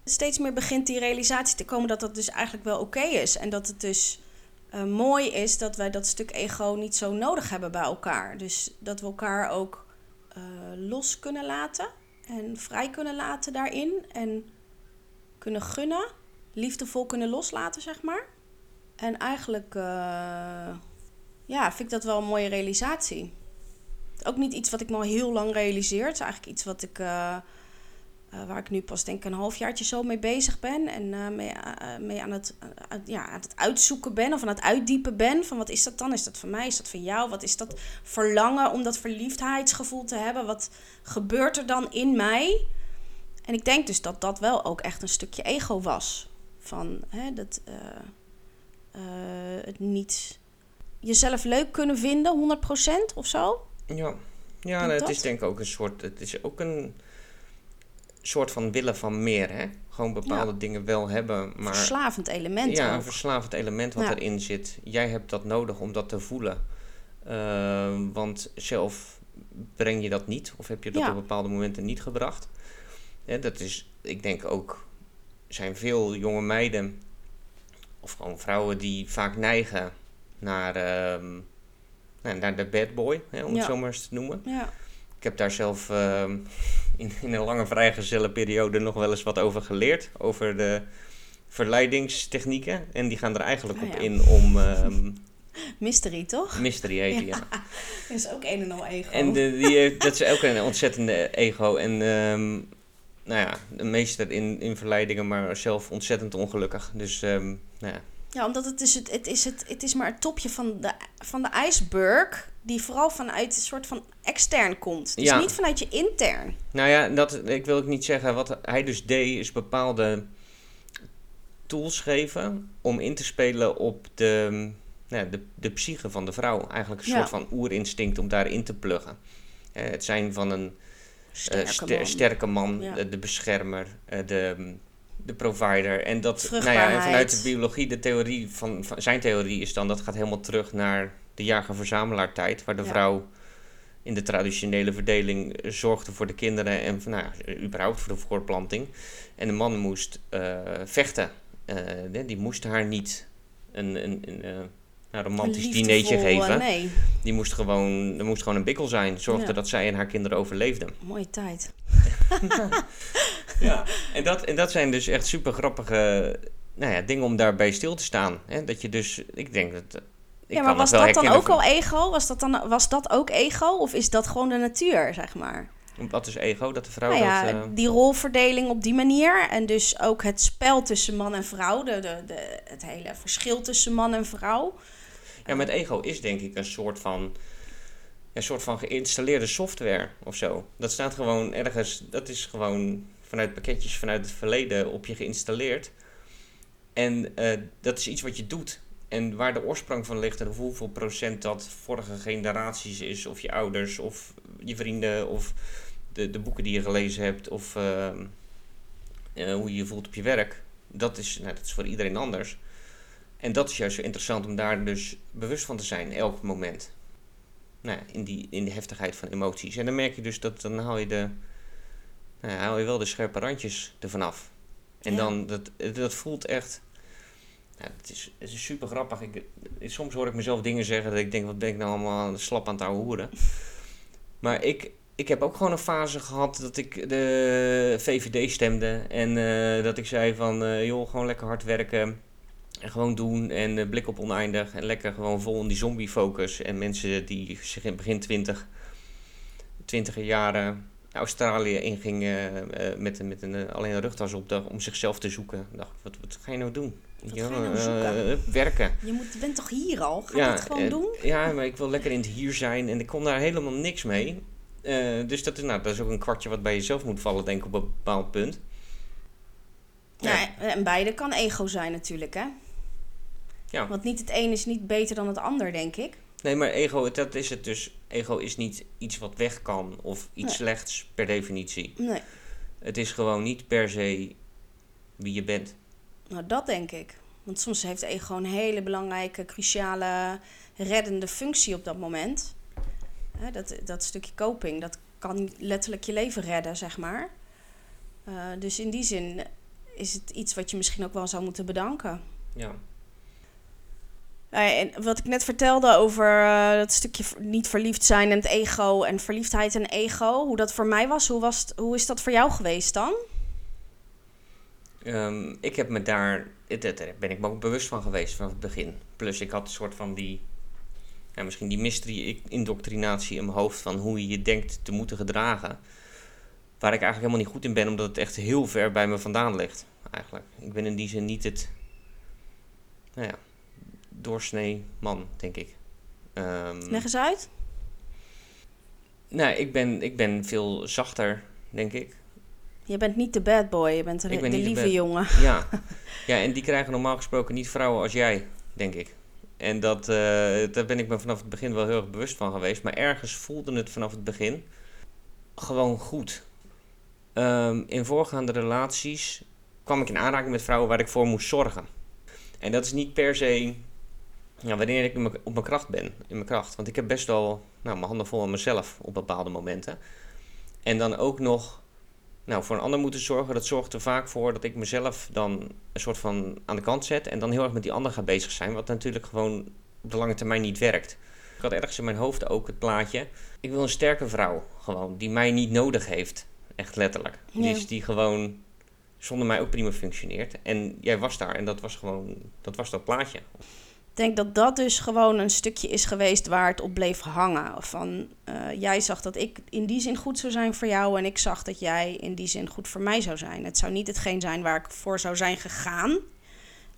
Steeds meer begint die realisatie te komen dat dat dus eigenlijk wel oké is. En dat het dus mooi is dat wij dat stuk ego niet zo nodig hebben bij elkaar. Dus dat we elkaar ook los kunnen laten en vrij kunnen laten daarin. En kunnen gunnen. Liefdevol kunnen loslaten, zeg maar. En eigenlijk, ja, vind ik dat wel een mooie realisatie. Ook niet iets wat ik me al heel lang realiseer. Het is eigenlijk iets wat ik... Uh, uh, waar ik nu pas denk een halfjaartje zo mee bezig ben. En uh, mee, uh, mee aan, het, ja, aan het uitzoeken ben of aan het uitdiepen ben. Van wat is dat dan? Is dat van mij? Is dat van jou? Wat is dat verlangen om dat verliefdheidsgevoel te hebben? Wat gebeurt er dan in mij? En ik denk dus dat dat wel ook echt een stukje ego was. Van hè, dat, het niet jezelf leuk kunnen vinden, 100% of zo. Ja, ja het is denk ik ook een soort. Het is ook een soort van willen van meer. Hè? Gewoon bepaalde dingen wel hebben. Maar, verslavend element. Ja, een verslavend element wat erin zit. Jij hebt dat nodig om dat te voelen. Uh, want zelf breng je dat niet. Of heb je dat op bepaalde momenten niet gebracht. Ja, dat is, ik denk ook, zijn veel jonge meiden. Of gewoon vrouwen die vaak neigen naar, uh, naar de bad boy. Hè, om het zo maar eens te noemen. Ja. Ik heb daar zelf uh, in, in een lange vrijgezelle periode nog wel eens wat over geleerd. Over de verleidingstechnieken. En die gaan er eigenlijk Oh op in om... ehm, *laughs* Mystery, toch? mystery heet ja. ja. Dat *laughs* is ook een en al ego. En de, die heeft, dat is ook een ontzettende ego. En ehm, nou ja, de meester in, in verleidingen, maar zelf ontzettend ongelukkig. Dus ehm, nou ja. Ja, omdat het is, het, het, is het, het is maar het topje van de, van de ijsberg. Die vooral vanuit een soort van extern komt. Dus Ja. niet vanuit je intern. Nou ja, dat, ik wil ook niet zeggen. Wat hij dus deed, is bepaalde tools geven om in te spelen op de, nou ja, de, de psyche van de vrouw. Eigenlijk een Ja. soort van oerinstinct om daarin te pluggen. Eh, het zijn van een eh, Sterke ster- man. sterke man, Ja. de, de beschermer, eh, de, de provider. En dat, nou ja, en vanuit de biologie, de theorie van, van zijn theorie is dan dat gaat helemaal terug naar de jager-verzamelaar tijd, waar de Ja. vrouw in de traditionele verdeling eh, zorgde voor de kinderen en nou, ja, überhaupt voor de voortplanting. En de man moest eh, vechten. Eh, die- moest haar niet een, een, een, een romantisch dinertje geven. Nee, Die moest gewoon, er moest gewoon een bikkel zijn. Zorgde Ja. dat zij en haar kinderen overleefden. mooie tijd. *laughs* Ja. En dat, en dat zijn dus echt super grappige nou ja, dingen om daarbij stil te staan. Hè? Dat je dus, ik denk dat. Ik ja, maar was dat dan ook al ego? Was dat, dan, was dat ook ego? Of is dat gewoon de natuur, zeg maar? Wat is ego? Dat de vrouw nou ja, dat. eh, die rolverdeling op die manier. En dus ook het spel tussen man en vrouw. De, de, de, het hele verschil tussen man en vrouw. Ja, met ego is denk ik een soort van. Een soort van geïnstalleerde software of zo. Dat staat gewoon ergens. Dat is gewoon vanuit pakketjes vanuit het verleden op je geïnstalleerd. En eh, dat is iets wat je doet. En waar de oorsprong van ligt en hoeveel procent dat vorige generaties is, of je ouders, of je vrienden, of de, de boeken die je gelezen hebt, of ehm, eh, hoe je je voelt op je werk, dat is, nou, dat is voor iedereen anders. En dat is juist zo interessant om daar dus bewust van te zijn, elk moment. Nou, in, die, in de heftigheid van emoties. En dan merk je dus dat dan haal je, de, nou haal je wel de scherpe randjes ervan af. En Ja. dan, dat, dat voelt echt. Ja, het, is, het is super grappig. Ik, soms hoor ik mezelf dingen zeggen dat ik denk, wat ben ik nou allemaal slap aan het hoeren. Maar ik, ik heb ook gewoon een fase gehad dat ik de VVD stemde. En eh, dat ik zei van, eh, joh, gewoon lekker hard werken. En gewoon doen en eh, blik op oneindig. En lekker gewoon vol in die zombie focus. En mensen die zich in begin twintig, twintiger jaren Australië inging uh, met, met een, alleen een rugtas op de, om zichzelf te zoeken. dacht ik, wat, wat ga je nou doen? Wat ja, ga je nou zoeken? werken. Je, moet, je bent toch hier al? Ga je het gewoon doen? Ja, maar ik wil lekker in het hier zijn en ik kon daar helemaal niks mee. dus dat is, nou, dat is ook een kwartje wat bij jezelf moet vallen, denk ik, op een bepaald punt. Ja. en beide kan ego zijn natuurlijk, hè? Ja. Want niet het een is niet beter dan het ander, denk ik. Nee, maar ego, dat is het dus. Ego is niet iets wat weg kan of iets slechts per definitie. Nee. Het is gewoon niet per se wie je bent. Nou, dat denk ik. Want soms heeft ego een hele belangrijke, cruciale, reddende functie op dat moment. dat, dat stukje coping, dat kan letterlijk je leven redden, zeg maar. Uh, dus in die zin is het iets wat je misschien ook wel zou moeten bedanken. Ja. Uh, en wat ik net vertelde over uh, dat stukje niet verliefd zijn en het ego en verliefdheid en ego, hoe dat voor mij was, hoe, was het, hoe is dat voor jou geweest dan? Um, ik heb me daar, daar ben ik me ook bewust van geweest vanaf het begin. Plus ik had een soort van die, misschien die mystery-indoctrinatie in mijn hoofd van hoe je je denkt te moeten gedragen. Waar ik eigenlijk helemaal niet goed in ben, omdat het echt heel ver bij me vandaan ligt. Eigenlijk. Ik ben in die zin niet het. Nou ja, doorsnee man, denk ik. Um, Leg eens uit. Nou, ik ben, ik ben veel zachter, denk ik. Je bent niet de bad boy, je bent de, de lieve jongen. Ja. *laughs* ja, en die krijgen normaal gesproken niet vrouwen als jij, denk ik. En dat, uh, daar ben ik me vanaf het begin wel heel erg bewust van geweest. Maar ergens voelde het vanaf het begin gewoon goed. Um, in voorgaande relaties kwam ik in aanraking met vrouwen waar ik voor moest zorgen. En dat is niet per se ja, wanneer ik op mijn kracht ben. In mijn kracht. Want ik heb best wel nou, mijn handen vol aan mezelf op bepaalde momenten. En dan ook nog nou, voor een ander moeten zorgen. Dat zorgt er vaak voor dat ik mezelf dan een soort van aan de kant zet. En dan heel erg met die ander ga bezig zijn. Wat natuurlijk gewoon op de lange termijn niet werkt. Ik had ergens in mijn hoofd ook het plaatje. Ik wil een sterke vrouw. Gewoon. Die mij niet nodig heeft. Echt letterlijk. Dus die gewoon zonder mij ook prima functioneert. En jij was daar en dat was gewoon, dat was dat plaatje. Denk dat dat dus gewoon een stukje is geweest waar het op bleef hangen. Van uh, jij zag dat ik in die zin goed zou zijn voor jou en ik zag dat jij in die zin goed voor mij zou zijn. Het zou niet hetgeen zijn waar ik voor zou zijn gegaan.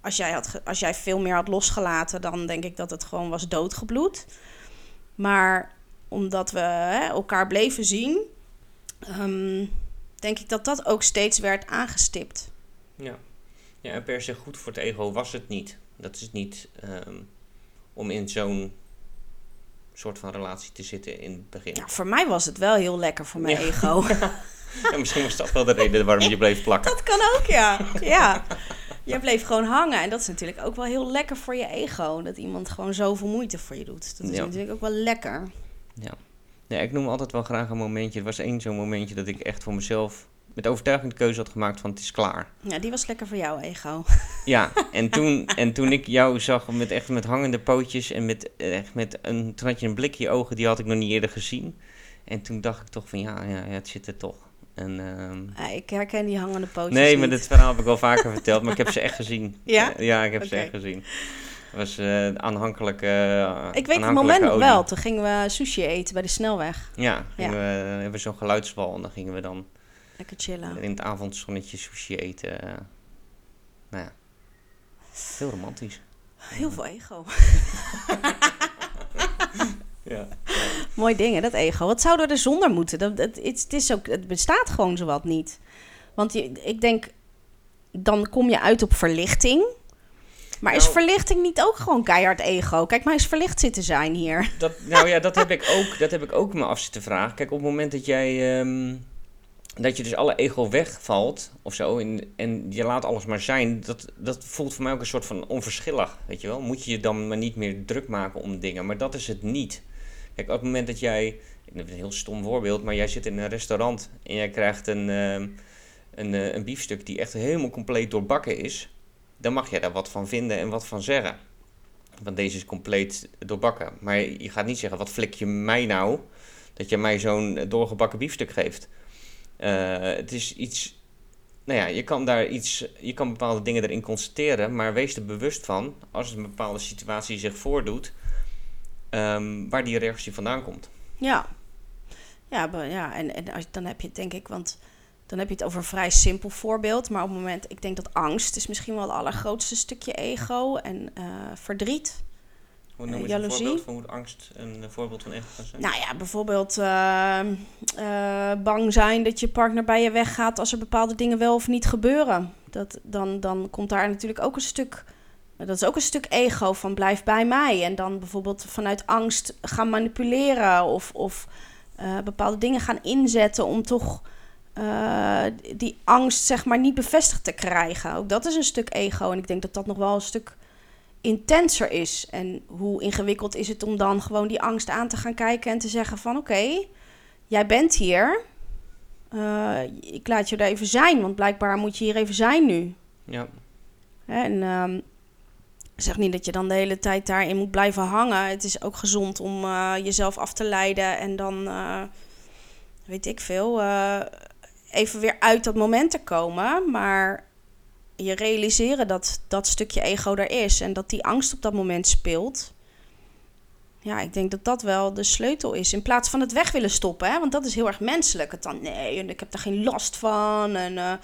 Als jij, had, als jij veel meer had losgelaten, dan denk ik dat het gewoon was doodgebloed. Maar omdat we hè, elkaar bleven zien, um, denk ik dat dat ook steeds werd aangestipt. Ja. ja, en per se goed voor het ego was het niet. Dat is niet um, om in zo'n soort van relatie te zitten in het begin. Ja, voor mij was het wel heel lekker voor mijn ego. *laughs* ja, misschien was dat wel de reden waarom je bleef plakken. Dat kan ook, ja. ja. Je bleef gewoon hangen. En dat is natuurlijk ook wel heel lekker voor je ego. Dat iemand gewoon zoveel moeite voor je doet. Dat is natuurlijk ook wel lekker. Ja. Ja, ik noem altijd wel graag een momentje. Er was één zo'n momentje dat ik echt voor mezelf met overtuiging de keuze had gemaakt van het is klaar. Ja, die was lekker voor jou, ego. *laughs* Ja, en toen, *laughs* en toen ik jou zag met echt met hangende pootjes en met, echt met een, toen had je een blik in je ogen, die had ik nog niet eerder gezien. En toen dacht ik toch van ja, ja, ja het zit er toch. En, uh, ik herken die hangende pootjes Nee, maar dit verhaal heb ik wel vaker verteld, maar ik heb ze echt gezien. *laughs* Ja? Ja, ik heb ze echt gezien. Het was uh, aanhankelijk. Uh, ik weet het moment nog wel. Toen gingen we sushi eten bij de snelweg. Ja, gingen We, hebben we zo'n geluidswal en dan gingen we dan Lekker chillen. In het avondzonnetje sushi eten. Uh, nou ja, heel romantisch. Heel veel ego. *laughs* ja. Mooi dingen, dat ego. Wat zouden we er zonder moeten? Dat, het, het, is ook, het bestaat gewoon zowat niet. Want je, ik denk, dan kom je uit op verlichting. Maar is nou- verlichting niet ook gewoon keihard ego? Kijk, maar eens verlicht zitten zijn hier. Dat, nou ja, dat heb ik ook, dat heb ik ook me af zitten vragen. Kijk, op het moment dat jij... Um, dat je dus alle ego wegvalt of zo en, en je laat alles maar zijn, dat, dat voelt voor mij ook een soort van onverschillig, weet je wel. Moet je je dan maar niet meer druk maken om dingen, maar dat is het niet. Kijk, op het moment dat jij, een heel stom voorbeeld, maar jij zit in een restaurant en jij krijgt een, uh, een, uh, een biefstuk die echt helemaal compleet doorbakken is, dan mag jij daar wat van vinden en wat van zeggen. Want deze is compleet doorbakken. Maar je gaat niet zeggen, wat flik je mij nou, dat je mij zo'n doorgebakken biefstuk geeft. Uh, het is iets. Nou ja, je kan daar iets. Je kan bepaalde dingen erin constateren, maar wees er bewust van als een bepaalde situatie zich voordoet, um, waar die reactie vandaan komt. Ja. Ja, ja en, en als, dan heb je het denk ik, want dan heb je het over een vrij simpel voorbeeld. Maar op het moment, ik denk dat angst is misschien wel het allergrootste stukje ego en eh, verdriet. Hoe noem je een voorbeeld van hoe angst een eh, voorbeeld van ego kan zijn? Nou ja, bijvoorbeeld eh, eh, bang zijn dat je partner bij je weggaat als er bepaalde dingen wel of niet gebeuren. Dat, dan, dan komt daar natuurlijk ook een stuk. Dat is ook een stuk ego van blijf bij mij. En dan bijvoorbeeld vanuit angst gaan manipuleren of, of eh, bepaalde dingen gaan inzetten om toch die angst zeg maar niet bevestigd te krijgen. Ook dat is een stuk ego. En ik denk dat dat nog wel een stuk intenser is. En hoe ingewikkeld is het om dan gewoon die angst aan te gaan kijken en te zeggen van oké, jij bent hier. Eh, ik laat je er even zijn, want blijkbaar moet je hier even zijn nu. Ja, En ehm, zeg niet dat je dan de hele tijd daarin moet blijven hangen. Het is ook gezond om eh, jezelf af te leiden en dan, eh, weet ik veel, even weer uit dat moment te komen. Maar je realiseren dat dat stukje ego er is en dat die angst op dat moment speelt. Ja, ik denk dat dat wel de sleutel is. In plaats van het weg willen stoppen, hè? want dat is heel erg menselijk. Het dan, nee, en ik heb daar geen last van. En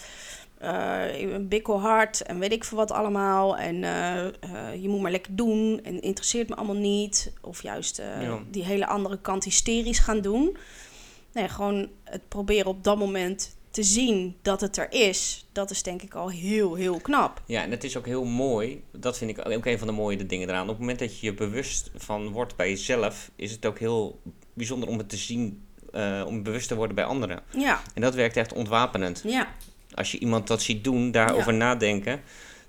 eh, ik ben bikkelhard en weet ik veel wat allemaal. En eh, je moet maar lekker doen en interesseert me allemaal niet. Of juist Ja. die hele andere kant hysterisch gaan doen. Nee, gewoon het proberen op dat moment te zien dat het er is. Dat is denk ik al heel, heel knap. Ja, en het is ook heel mooi. Dat vind ik ook een van de mooie dingen eraan. Op het moment dat je je bewust van wordt bij jezelf, is het ook heel bijzonder om het te zien, eh, om bewust te worden bij anderen. Ja, En dat werkt echt ontwapenend. ja, Als je iemand dat ziet doen, daarover nadenken.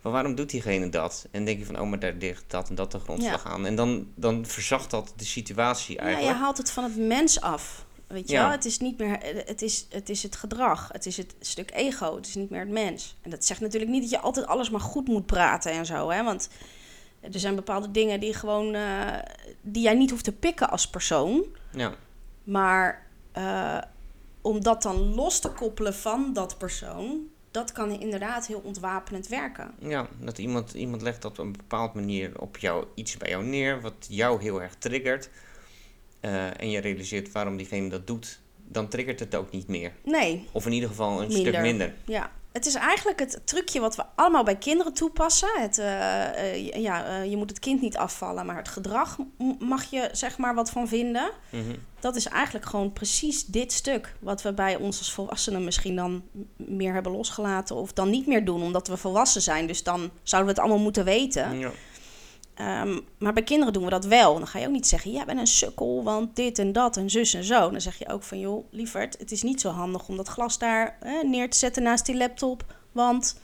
Van waarom doet diegene dat? En denk je van, oh, maar daar ligt dat en dat de grondslag aan. En dan, dan verzacht dat de situatie ja, eigenlijk. je haalt het van het mens af. Weet je Ja. wel, het is niet meer, het is, het is het gedrag, het is het stuk ego, het is niet meer het mens. En dat zegt natuurlijk niet dat je altijd alles maar goed moet praten en zo, hè, want er zijn bepaalde dingen die gewoon, eh, die jij niet hoeft te pikken als persoon, Ja, maar eh, om dat dan los te koppelen van dat persoon, dat kan inderdaad heel ontwapenend werken. ja, dat iemand, iemand legt dat op een bepaalde manier op jou iets bij jou neer, wat jou heel erg triggert. Eh, en je realiseert waarom diegene dat doet, dan triggert het ook niet meer. Nee, Of in ieder geval een Minder. stuk minder. Ja, het is eigenlijk het trucje wat we allemaal bij kinderen toepassen. Het, eh, eh, ja, je moet het kind niet afvallen, maar het gedrag mag je zeg maar wat van vinden. Mhm. Dat is eigenlijk gewoon precies dit stuk wat we bij ons als volwassenen misschien dan meer hebben losgelaten of dan niet meer doen omdat we volwassen zijn. Dus dan zouden we het allemaal moeten weten. Ja. Ehm, maar bij kinderen doen we dat wel. Dan ga je ook niet zeggen, jij bent een sukkel, want dit en dat en zus en zo. Dan zeg je ook van, joh, lieverd, het is niet zo handig om dat glas daar neer te zetten naast die laptop. Want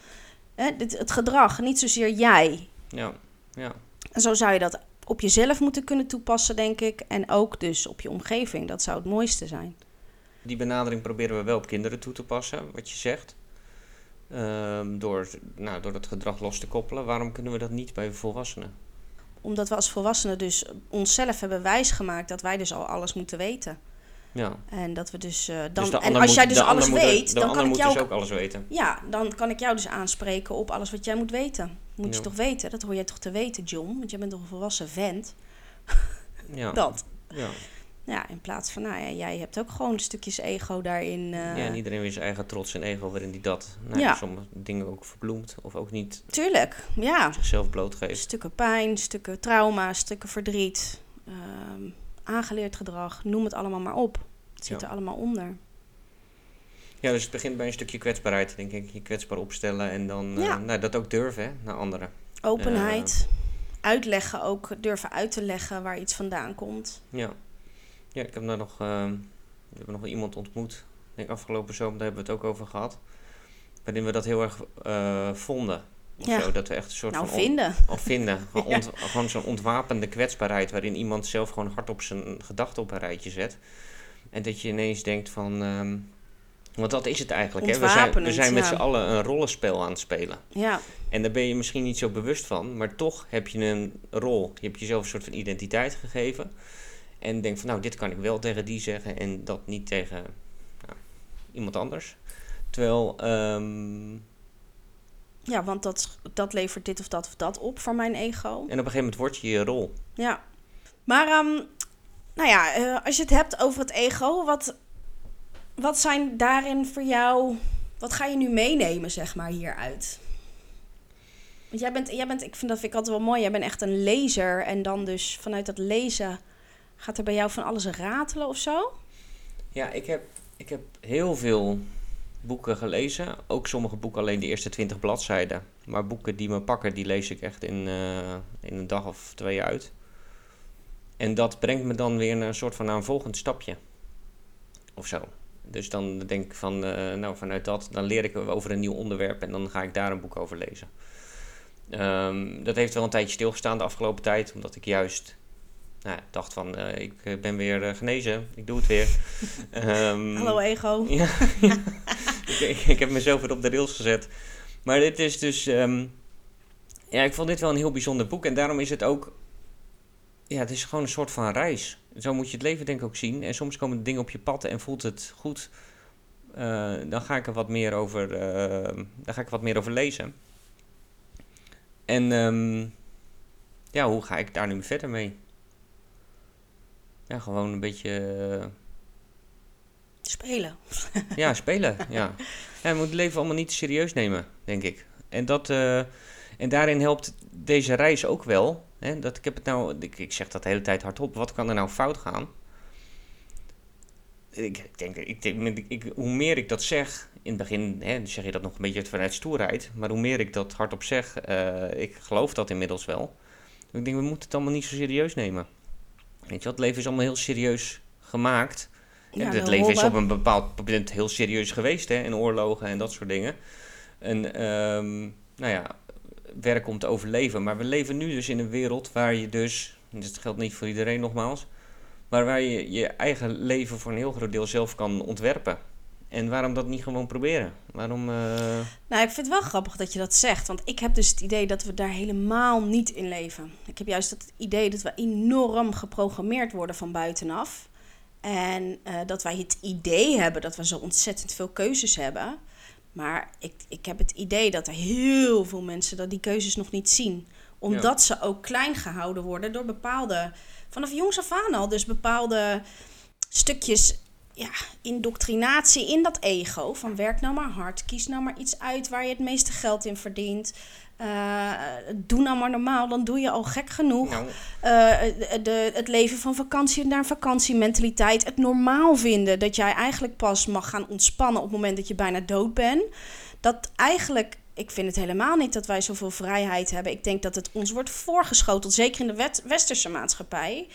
dit, het gedrag, niet zozeer jij. Ja. ja. En zo zou je dat op jezelf moeten kunnen toepassen, denk ik. En ook dus op je omgeving. Dat zou het mooiste zijn. Die benadering proberen we wel op kinderen toe te passen, wat je zegt. Ehm, door, nou, door dat gedrag los te koppelen. Waarom kunnen we dat niet bij volwassenen? Omdat we als volwassenen dus onszelf hebben wijsgemaakt dat wij dus al alles moeten weten. Ja. En dat we dus eh, dan. Dus de en als jij dus alles moet- weet, dan kan ik jou dus ook alles weten. Ja, dan kan ik jou dus aanspreken op alles wat jij moet weten. Moet je toch weten? Dat hoor jij toch te weten, John? Want jij bent toch een volwassen vent? Ja. *laughs* Dat. Ja. Ja, in plaats van, nou ja, jij hebt ook gewoon stukjes ego daarin. eh, ja, en iedereen weer zijn eigen trots en ego waarin die dat, nou, Ja. sommige dingen ook verbloemt. Of ook niet Tuurlijk, ja. zichzelf blootgeeft. Stukken pijn, stukken trauma, stukken verdriet. ehm, aangeleerd gedrag, noem het allemaal maar op. Het zit Ja. er allemaal onder. Ja, dus het begint bij een stukje kwetsbaarheid, denk ik. Je kwetsbaar opstellen en dan eh, nou, dat ook durven hè, naar anderen. Openheid, uitleggen ook, durven uit te leggen waar iets vandaan komt. Ja. Ja, ik heb daar nog, eh, we hebben nog wel iemand ontmoet. Ik denk afgelopen zomer, daar hebben we het ook over gehad. Waarin we dat heel erg eh, vonden. Of Ja. zo, dat we echt een soort Nou, van... vinden. Of vinden. *laughs* Gewoon, Ja. ont- gewoon zo'n ontwapende kwetsbaarheid waarin iemand zelf gewoon hardop zijn gedachten op een rijtje zet. En dat je ineens denkt van... ehm, want dat is het eigenlijk. Hè? We zijn, we zijn met ja. z'n allen een rollenspel aan het spelen. Ja, En daar ben je misschien niet zo bewust van, maar toch heb je een rol. Je hebt jezelf een soort van identiteit gegeven. En denk van, nou, dit kan ik wel tegen die zeggen en dat niet tegen nou, iemand anders. Terwijl, ehm, ja want dat, dat levert dit of dat of dat op voor mijn ego. en op een gegeven moment word je je rol. Ja. Maar, ehm, nou ja, eh, als je het hebt over het ego, wat, wat zijn daarin voor jou, wat ga je nu meenemen, zeg maar, hieruit? Want jij bent, jij bent, ik vind dat vind ik altijd wel mooi, jij bent echt een lezer. En dan dus vanuit dat lezen gaat er bij jou van alles ratelen of zo? Ja, ik heb, ik heb heel veel boeken gelezen. Ook sommige boeken alleen de eerste twintig bladzijden. Maar boeken die me pakken, die lees ik echt in, eh, in een dag of twee uit. En dat brengt me dan weer naar een soort van een volgend stapje. Of zo. Dus dan denk ik van, eh, nou vanuit dat, dan leer ik over een nieuw onderwerp en dan ga ik daar een boek over lezen. Ehm, dat heeft wel een tijdje stilgestaan de afgelopen tijd, omdat ik juist nou, ja, dacht van, eh, ik ben weer genezen, ik doe het weer. *laughs* Ehm, Hallo ego. *laughs* ja, ik, ik, heb mezelf weer op de rails gezet. Maar dit is dus, ehm, ja, ik vond dit wel een heel bijzonder boek en daarom is het ook ja, het is gewoon een soort van reis. Zo moet je het leven denk ik ook zien. En soms komen dingen op je pad en voelt het goed. Uh, dan ga ik er wat meer over, uh, dan ga ik wat meer over lezen. En um, ja, hoe ga ik daar nu verder mee? Ja, gewoon een beetje... Uh, spelen. ja, *laughs* spelen, ja. ja. We moeten het leven allemaal niet te serieus nemen, denk ik. En, dat, en daarin helpt deze reis ook wel. Hè, dat, ik, heb het nou, ik, ik zeg dat de hele tijd hardop. Wat kan er nou fout gaan? Ik denk, ik, ik, ik, hoe meer ik dat zeg, in het begin hè, zeg je dat nog een beetje vanuit stoerheid, maar hoe meer ik dat hardop zeg, uh, ik geloof dat inmiddels wel. Ik denk, we moeten het allemaal niet zo serieus nemen. Weet je wat, het leven is allemaal heel serieus gemaakt. Ja, het leven is op een bepaald punt heel serieus geweest, hè, in oorlogen en dat soort dingen. En um, nou ja, werk om te overleven. Maar we leven nu dus in een wereld waar je dus, dit geldt niet voor iedereen nogmaals, maar waar je je eigen leven voor een heel groot deel zelf kan ontwerpen. En waarom dat niet gewoon proberen? Waarom. Uh... Nou, ik vind het wel grappig dat je dat zegt. Want ik heb dus het idee dat we daar helemaal niet in leven. Ik heb juist het idee dat we enorm geprogrammeerd worden van buitenaf. En uh, dat wij het idee hebben dat we zo ontzettend veel keuzes hebben. Maar ik, ik heb het idee dat er heel veel mensen dat die keuzes nog niet zien. Omdat ze ook klein gehouden worden door bepaalde, vanaf jongs af aan al, dus bepaalde stukjes ja, indoctrinatie in dat ego. Van werk nou maar hard, kies nou maar iets uit waar je het meeste geld in verdient. Uh, doe nou maar normaal, dan doe je al gek genoeg. Nou. Uh, de, het leven van vakantie naar vakantiementaliteit. Het normaal vinden dat jij eigenlijk pas mag gaan ontspannen op het moment dat je bijna dood bent. Dat eigenlijk, ik vind het helemaal niet dat wij zoveel vrijheid hebben. Ik denk dat het ons wordt voorgeschoteld, zeker in de wet, westerse maatschappij.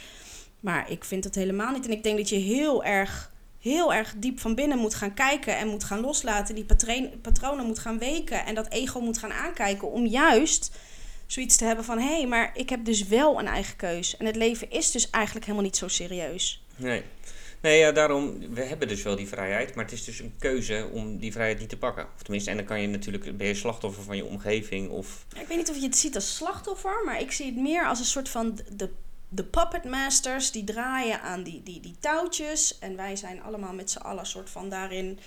Maar ik vind het helemaal niet. En ik denk dat je heel erg heel erg diep van binnen moet gaan kijken en moet gaan loslaten, die patronen moet gaan weken en dat ego moet gaan aankijken om juist zoiets te hebben van hé, hey, maar ik heb dus wel een eigen keus en het leven is dus eigenlijk helemaal niet zo serieus. Nee. Nee, ja, daarom, we hebben dus wel die vrijheid, maar het is dus een keuze om die vrijheid niet te pakken. Of tenminste, en dan kan je natuurlijk, ben je slachtoffer van je omgeving of... Ik weet niet of je het ziet als slachtoffer, maar ik zie het meer als een soort van de de puppet masters die draaien aan die, die, die touwtjes. En wij zijn allemaal met z'n allen soort van daarin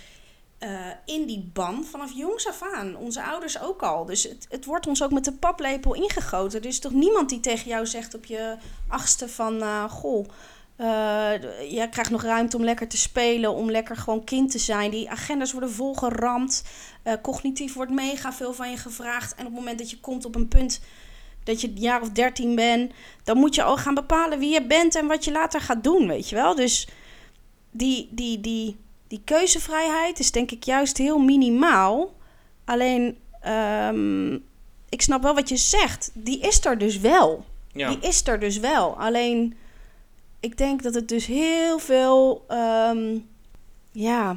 uh, in die ban vanaf jongs af aan. Onze ouders ook al. Dus het, het wordt ons ook met de paplepel ingegoten. Er is toch niemand die tegen jou zegt op je achtste van... Uh, goh, uh, jij krijgt nog ruimte om lekker te spelen, om lekker gewoon kind te zijn. Die agendas worden volgeramd. cognitief wordt mega veel van je gevraagd. En op het moment dat je komt op een punt dat je een jaar of dertien bent, dan moet je al gaan bepalen wie je bent en wat je later gaat doen, weet je wel. Dus die, die, die, die keuzevrijheid is denk ik juist heel minimaal. Alleen, um, ik snap wel wat je zegt. Die is er dus wel. Ja. Die is er dus wel. Alleen, ik denk dat het dus heel veel, um, ja,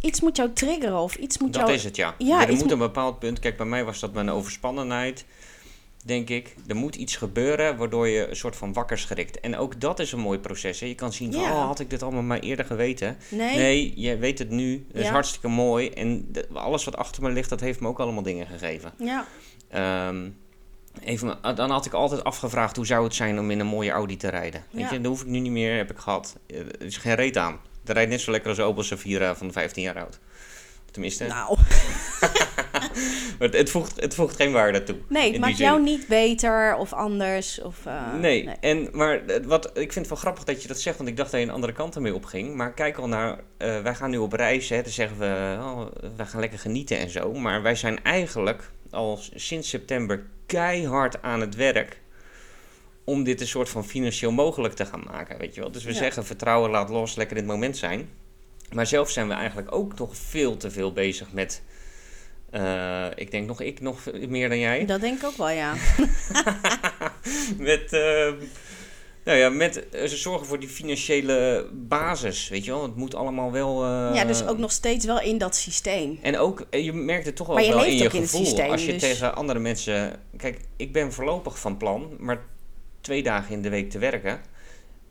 iets moet jou triggeren of iets moet dat jou... Dat is het, ja. ja er moet een bepaald punt... Kijk, bij mij was dat mijn overspannenheid denk ik. Er moet iets gebeuren waardoor je een soort van wakker schrikt. En ook dat is een mooi proces. Hè? Je kan zien, oh, had ik dit allemaal maar eerder geweten. Nee, nee je weet het nu. Dat is hartstikke mooi. En alles wat achter me ligt, dat heeft me ook allemaal dingen gegeven. Ja. Um, even, dan had ik altijd afgevraagd, hoe zou het zijn om in een mooie Audi te rijden? Weet je, dat hoef ik nu niet meer, heb ik gehad. Eh, er is geen reet aan. Dat rijdt net zo lekker als Opel Safira van 15 jaar oud. Tenminste. Nou. *laughs* *laughs* maar het, het, voegt, het voegt geen waarde toe. Nee, het maakt jou niet beter of anders. Of, eh, nee. En, maar het- wat, ik vind het wel grappig dat je dat zegt, want ik dacht dat je een andere kant ermee opging. Maar kijk al naar, eh, wij gaan nu op reis, hè, dan zeggen we, oh, wij gaan lekker genieten en zo. Maar wij zijn eigenlijk al sinds september keihard aan het werk om dit een soort van financieel mogelijk te gaan maken, weet je wel. Dus we Ja. zeggen, vertrouwen, laat los, lekker in het moment zijn. Maar zelf zijn we eigenlijk ook nog veel te veel bezig met, eh, ik denk nog ik nog meer dan jij. Dat denk ik ook wel, ja. *laughs* met, ehm, nou ja, met eh, ze zorgen voor die financiële basis, weet je wel. Het moet allemaal wel... eh, ja, dus ook nog steeds wel in dat systeem. En ook, eh, je merkt het toch je wel in je ook in het gevoel. systeem, als je dus- tegen andere mensen... Kijk, ik ben voorlopig van plan, maar twee dagen in de week te werken.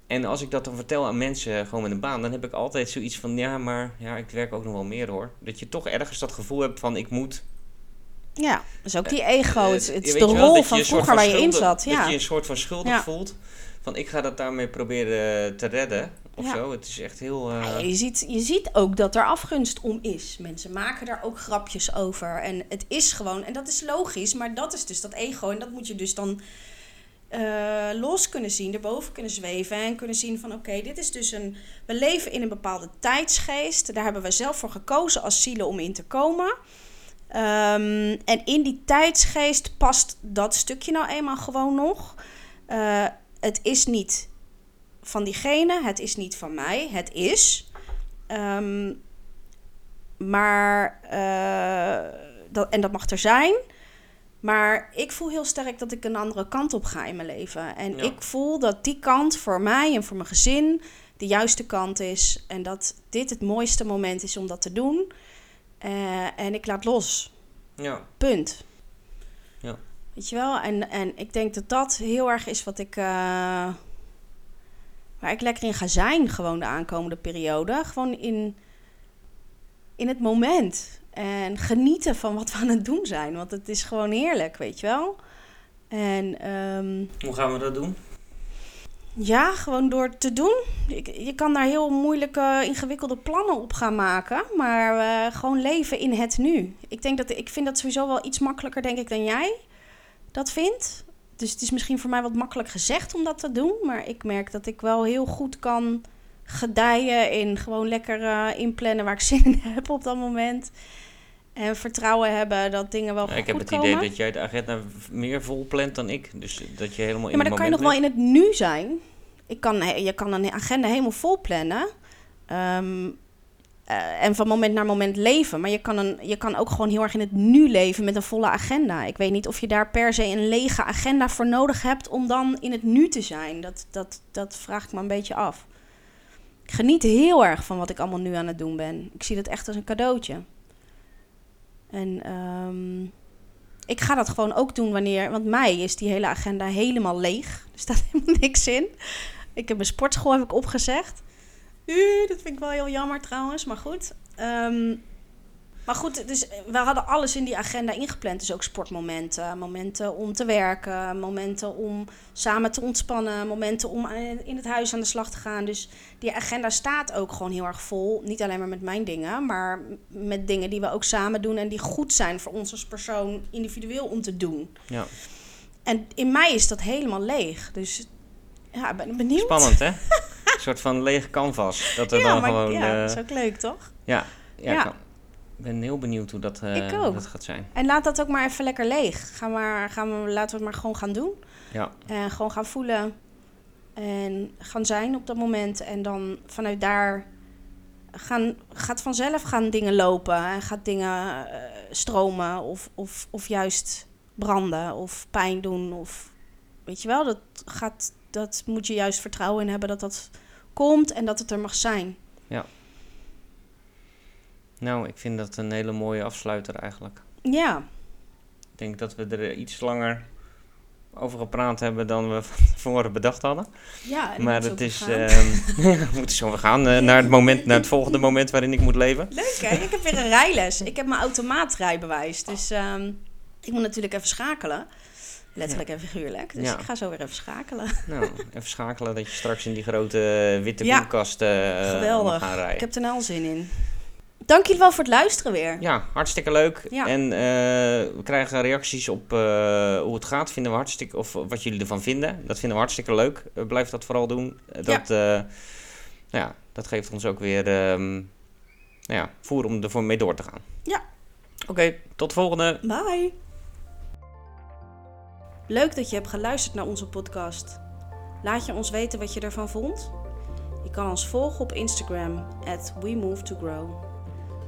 En als ik dat dan vertel aan mensen, gewoon met een baan, dan heb ik altijd zoiets van, ja, maar ja, ik werk ook nog wel meer hoor. Dat je toch ergens dat gevoel hebt van, ik moet Ja, dus ook die ego. Eh, Het, is de wel, rol dat van vroeger waar je in zat. Dat Ja. je een soort van schuldig Ja. voelt. Van ik ga dat daarmee proberen te redden. Of Ja. zo. Het is echt heel... eh, Ja, je, ziet, je ziet ook dat er afgunst om is. Mensen maken daar ook grapjes over. En het is gewoon, en dat is logisch, maar dat is dus dat ego. En dat moet je dus dan eh, los kunnen zien, erboven kunnen zweven en kunnen zien van oké, dit is dus een. We leven in een bepaalde tijdsgeest. Daar hebben we zelf voor gekozen als zielen om in te komen. Ehm, en in die tijdsgeest past dat stukje nou eenmaal gewoon nog. Eh, het is niet van diegene, het is niet van mij, het is. Ehm, maar, eh, dat, en dat mag er zijn. Maar ik voel heel sterk dat ik een andere kant op ga in mijn leven. En Ja. ik voel dat die kant voor mij en voor mijn gezin de juiste kant is. En dat dit het mooiste moment is om dat te doen. Eh, en ik laat los. ja. Punt. Ja. Weet je wel? En, en ik denk dat dat heel erg is wat ik. eh, waar ik lekker in ga zijn, gewoon de aankomende periode. Gewoon in, in het moment. En genieten van wat we aan het doen zijn. Want het is gewoon heerlijk, weet je wel? En ehm, Hoe gaan we dat doen? ja, gewoon door te doen. Je kan daar heel moeilijke, ingewikkelde plannen op gaan maken. Maar eh, gewoon leven in het nu. Ik, denk dat, ik vind dat sowieso wel iets makkelijker, denk ik, dan jij dat vindt. Dus het is misschien voor mij wat makkelijk gezegd om dat te doen. Maar ik merk dat ik wel heel goed kan gedijen in gewoon lekker eh, inplannen waar ik *laughs* zin in heb op dat moment. En vertrouwen hebben dat dingen wel Ja, goed ik heb het komen. idee dat jij de agenda meer vol plant dan ik. Dus dat je helemaal Ja, in maar dan kan je nog wel in het nu zijn. Ik kan, je kan een agenda helemaal vol plannen. Ehm, eh, en van moment naar moment leven. Maar je kan, een, je kan ook gewoon heel erg in het nu leven met een volle agenda. Ik weet niet of je daar per se een lege agenda voor nodig hebt om dan in het nu te zijn. Dat, dat, dat vraag ik me een beetje af. Geniet heel erg van wat ik allemaal nu aan het doen ben. Ik zie dat echt als een cadeautje. En ehm, ik ga dat gewoon ook doen wanneer... Want mij is die hele agenda helemaal leeg. Er staat *laughs* helemaal niks in. Ik heb mijn sportschool heb ik opgezegd. Dat vind ik wel heel jammer trouwens, maar goed. Ehm, maar goed, dus we hadden alles in die agenda ingepland. Dus ook sportmomenten, momenten om te werken, momenten om samen te ontspannen, momenten om aan- in het huis aan de slag te gaan. Dus die agenda staat ook gewoon heel erg vol. Niet alleen maar met mijn dingen, maar met dingen die we ook samen doen en die goed zijn voor ons als persoon individueel om te doen. Ja. En in mij is dat helemaal leeg. Dus ja, ik ben benieuwd. Spannend, hè? *laughs* een soort van lege canvas. Dat er Ja, dan maar gewoon... ja, eh, dat is ook leuk, toch? ja, ja, kan- ben heel benieuwd hoe dat, eh, Ik hoe ook. dat gaat zijn. En laat dat ook maar even lekker leeg. Ga maar, gaan we, laten we het maar gewoon gaan doen. Ja, En gewoon gaan voelen. En gaan zijn op dat moment. En dan vanuit daar gaan, gaat vanzelf gaan dingen lopen. En gaat dingen eh, stromen. Of, of, of juist branden. Of pijn doen. Of weet je wel, dat, gaat, dat moet je juist vertrouwen in hebben dat dat komt. En dat het er mag zijn. Nou, ik vind dat een hele mooie afsluiter eigenlijk. Ja, Ik denk dat we er iets langer over gepraat hebben dan we *laughs* van tevoren bedacht hadden. ja en maar dat het is... ehm, *laughs* we moeten zo gaan eh, naar, het moment, naar het volgende moment waarin ik moet leven. Leuk hè? Ik heb weer een rijles. Ik heb mijn automaatrijbewijs. Dus ehm, ik moet natuurlijk even schakelen. Letterlijk en figuurlijk. Dus Ja. ik ga zo weer even schakelen. Nou, even schakelen dat je straks in die grote eh, witte Ja. koelkast eh, Geweldig. gaan rijden. Ik heb er nou al zin in. Dank jullie wel voor het luisteren weer. Ja, hartstikke leuk. Ja. En eh, we krijgen reacties op eh, hoe het gaat. Vinden we hartstikke, of wat jullie ervan vinden. Dat vinden we hartstikke leuk. Eh, blijf dat vooral doen. Dat, eh, nou ja, dat geeft ons ook weer ehm, nou ja, voer om ervoor mee door te gaan. Ja. Oké, tot de volgende. Bye. Leuk dat je hebt geluisterd naar onze podcast. Laat je ons weten wat je ervan vond. Je kan ons volgen op Instagram at WeMoveToGrow.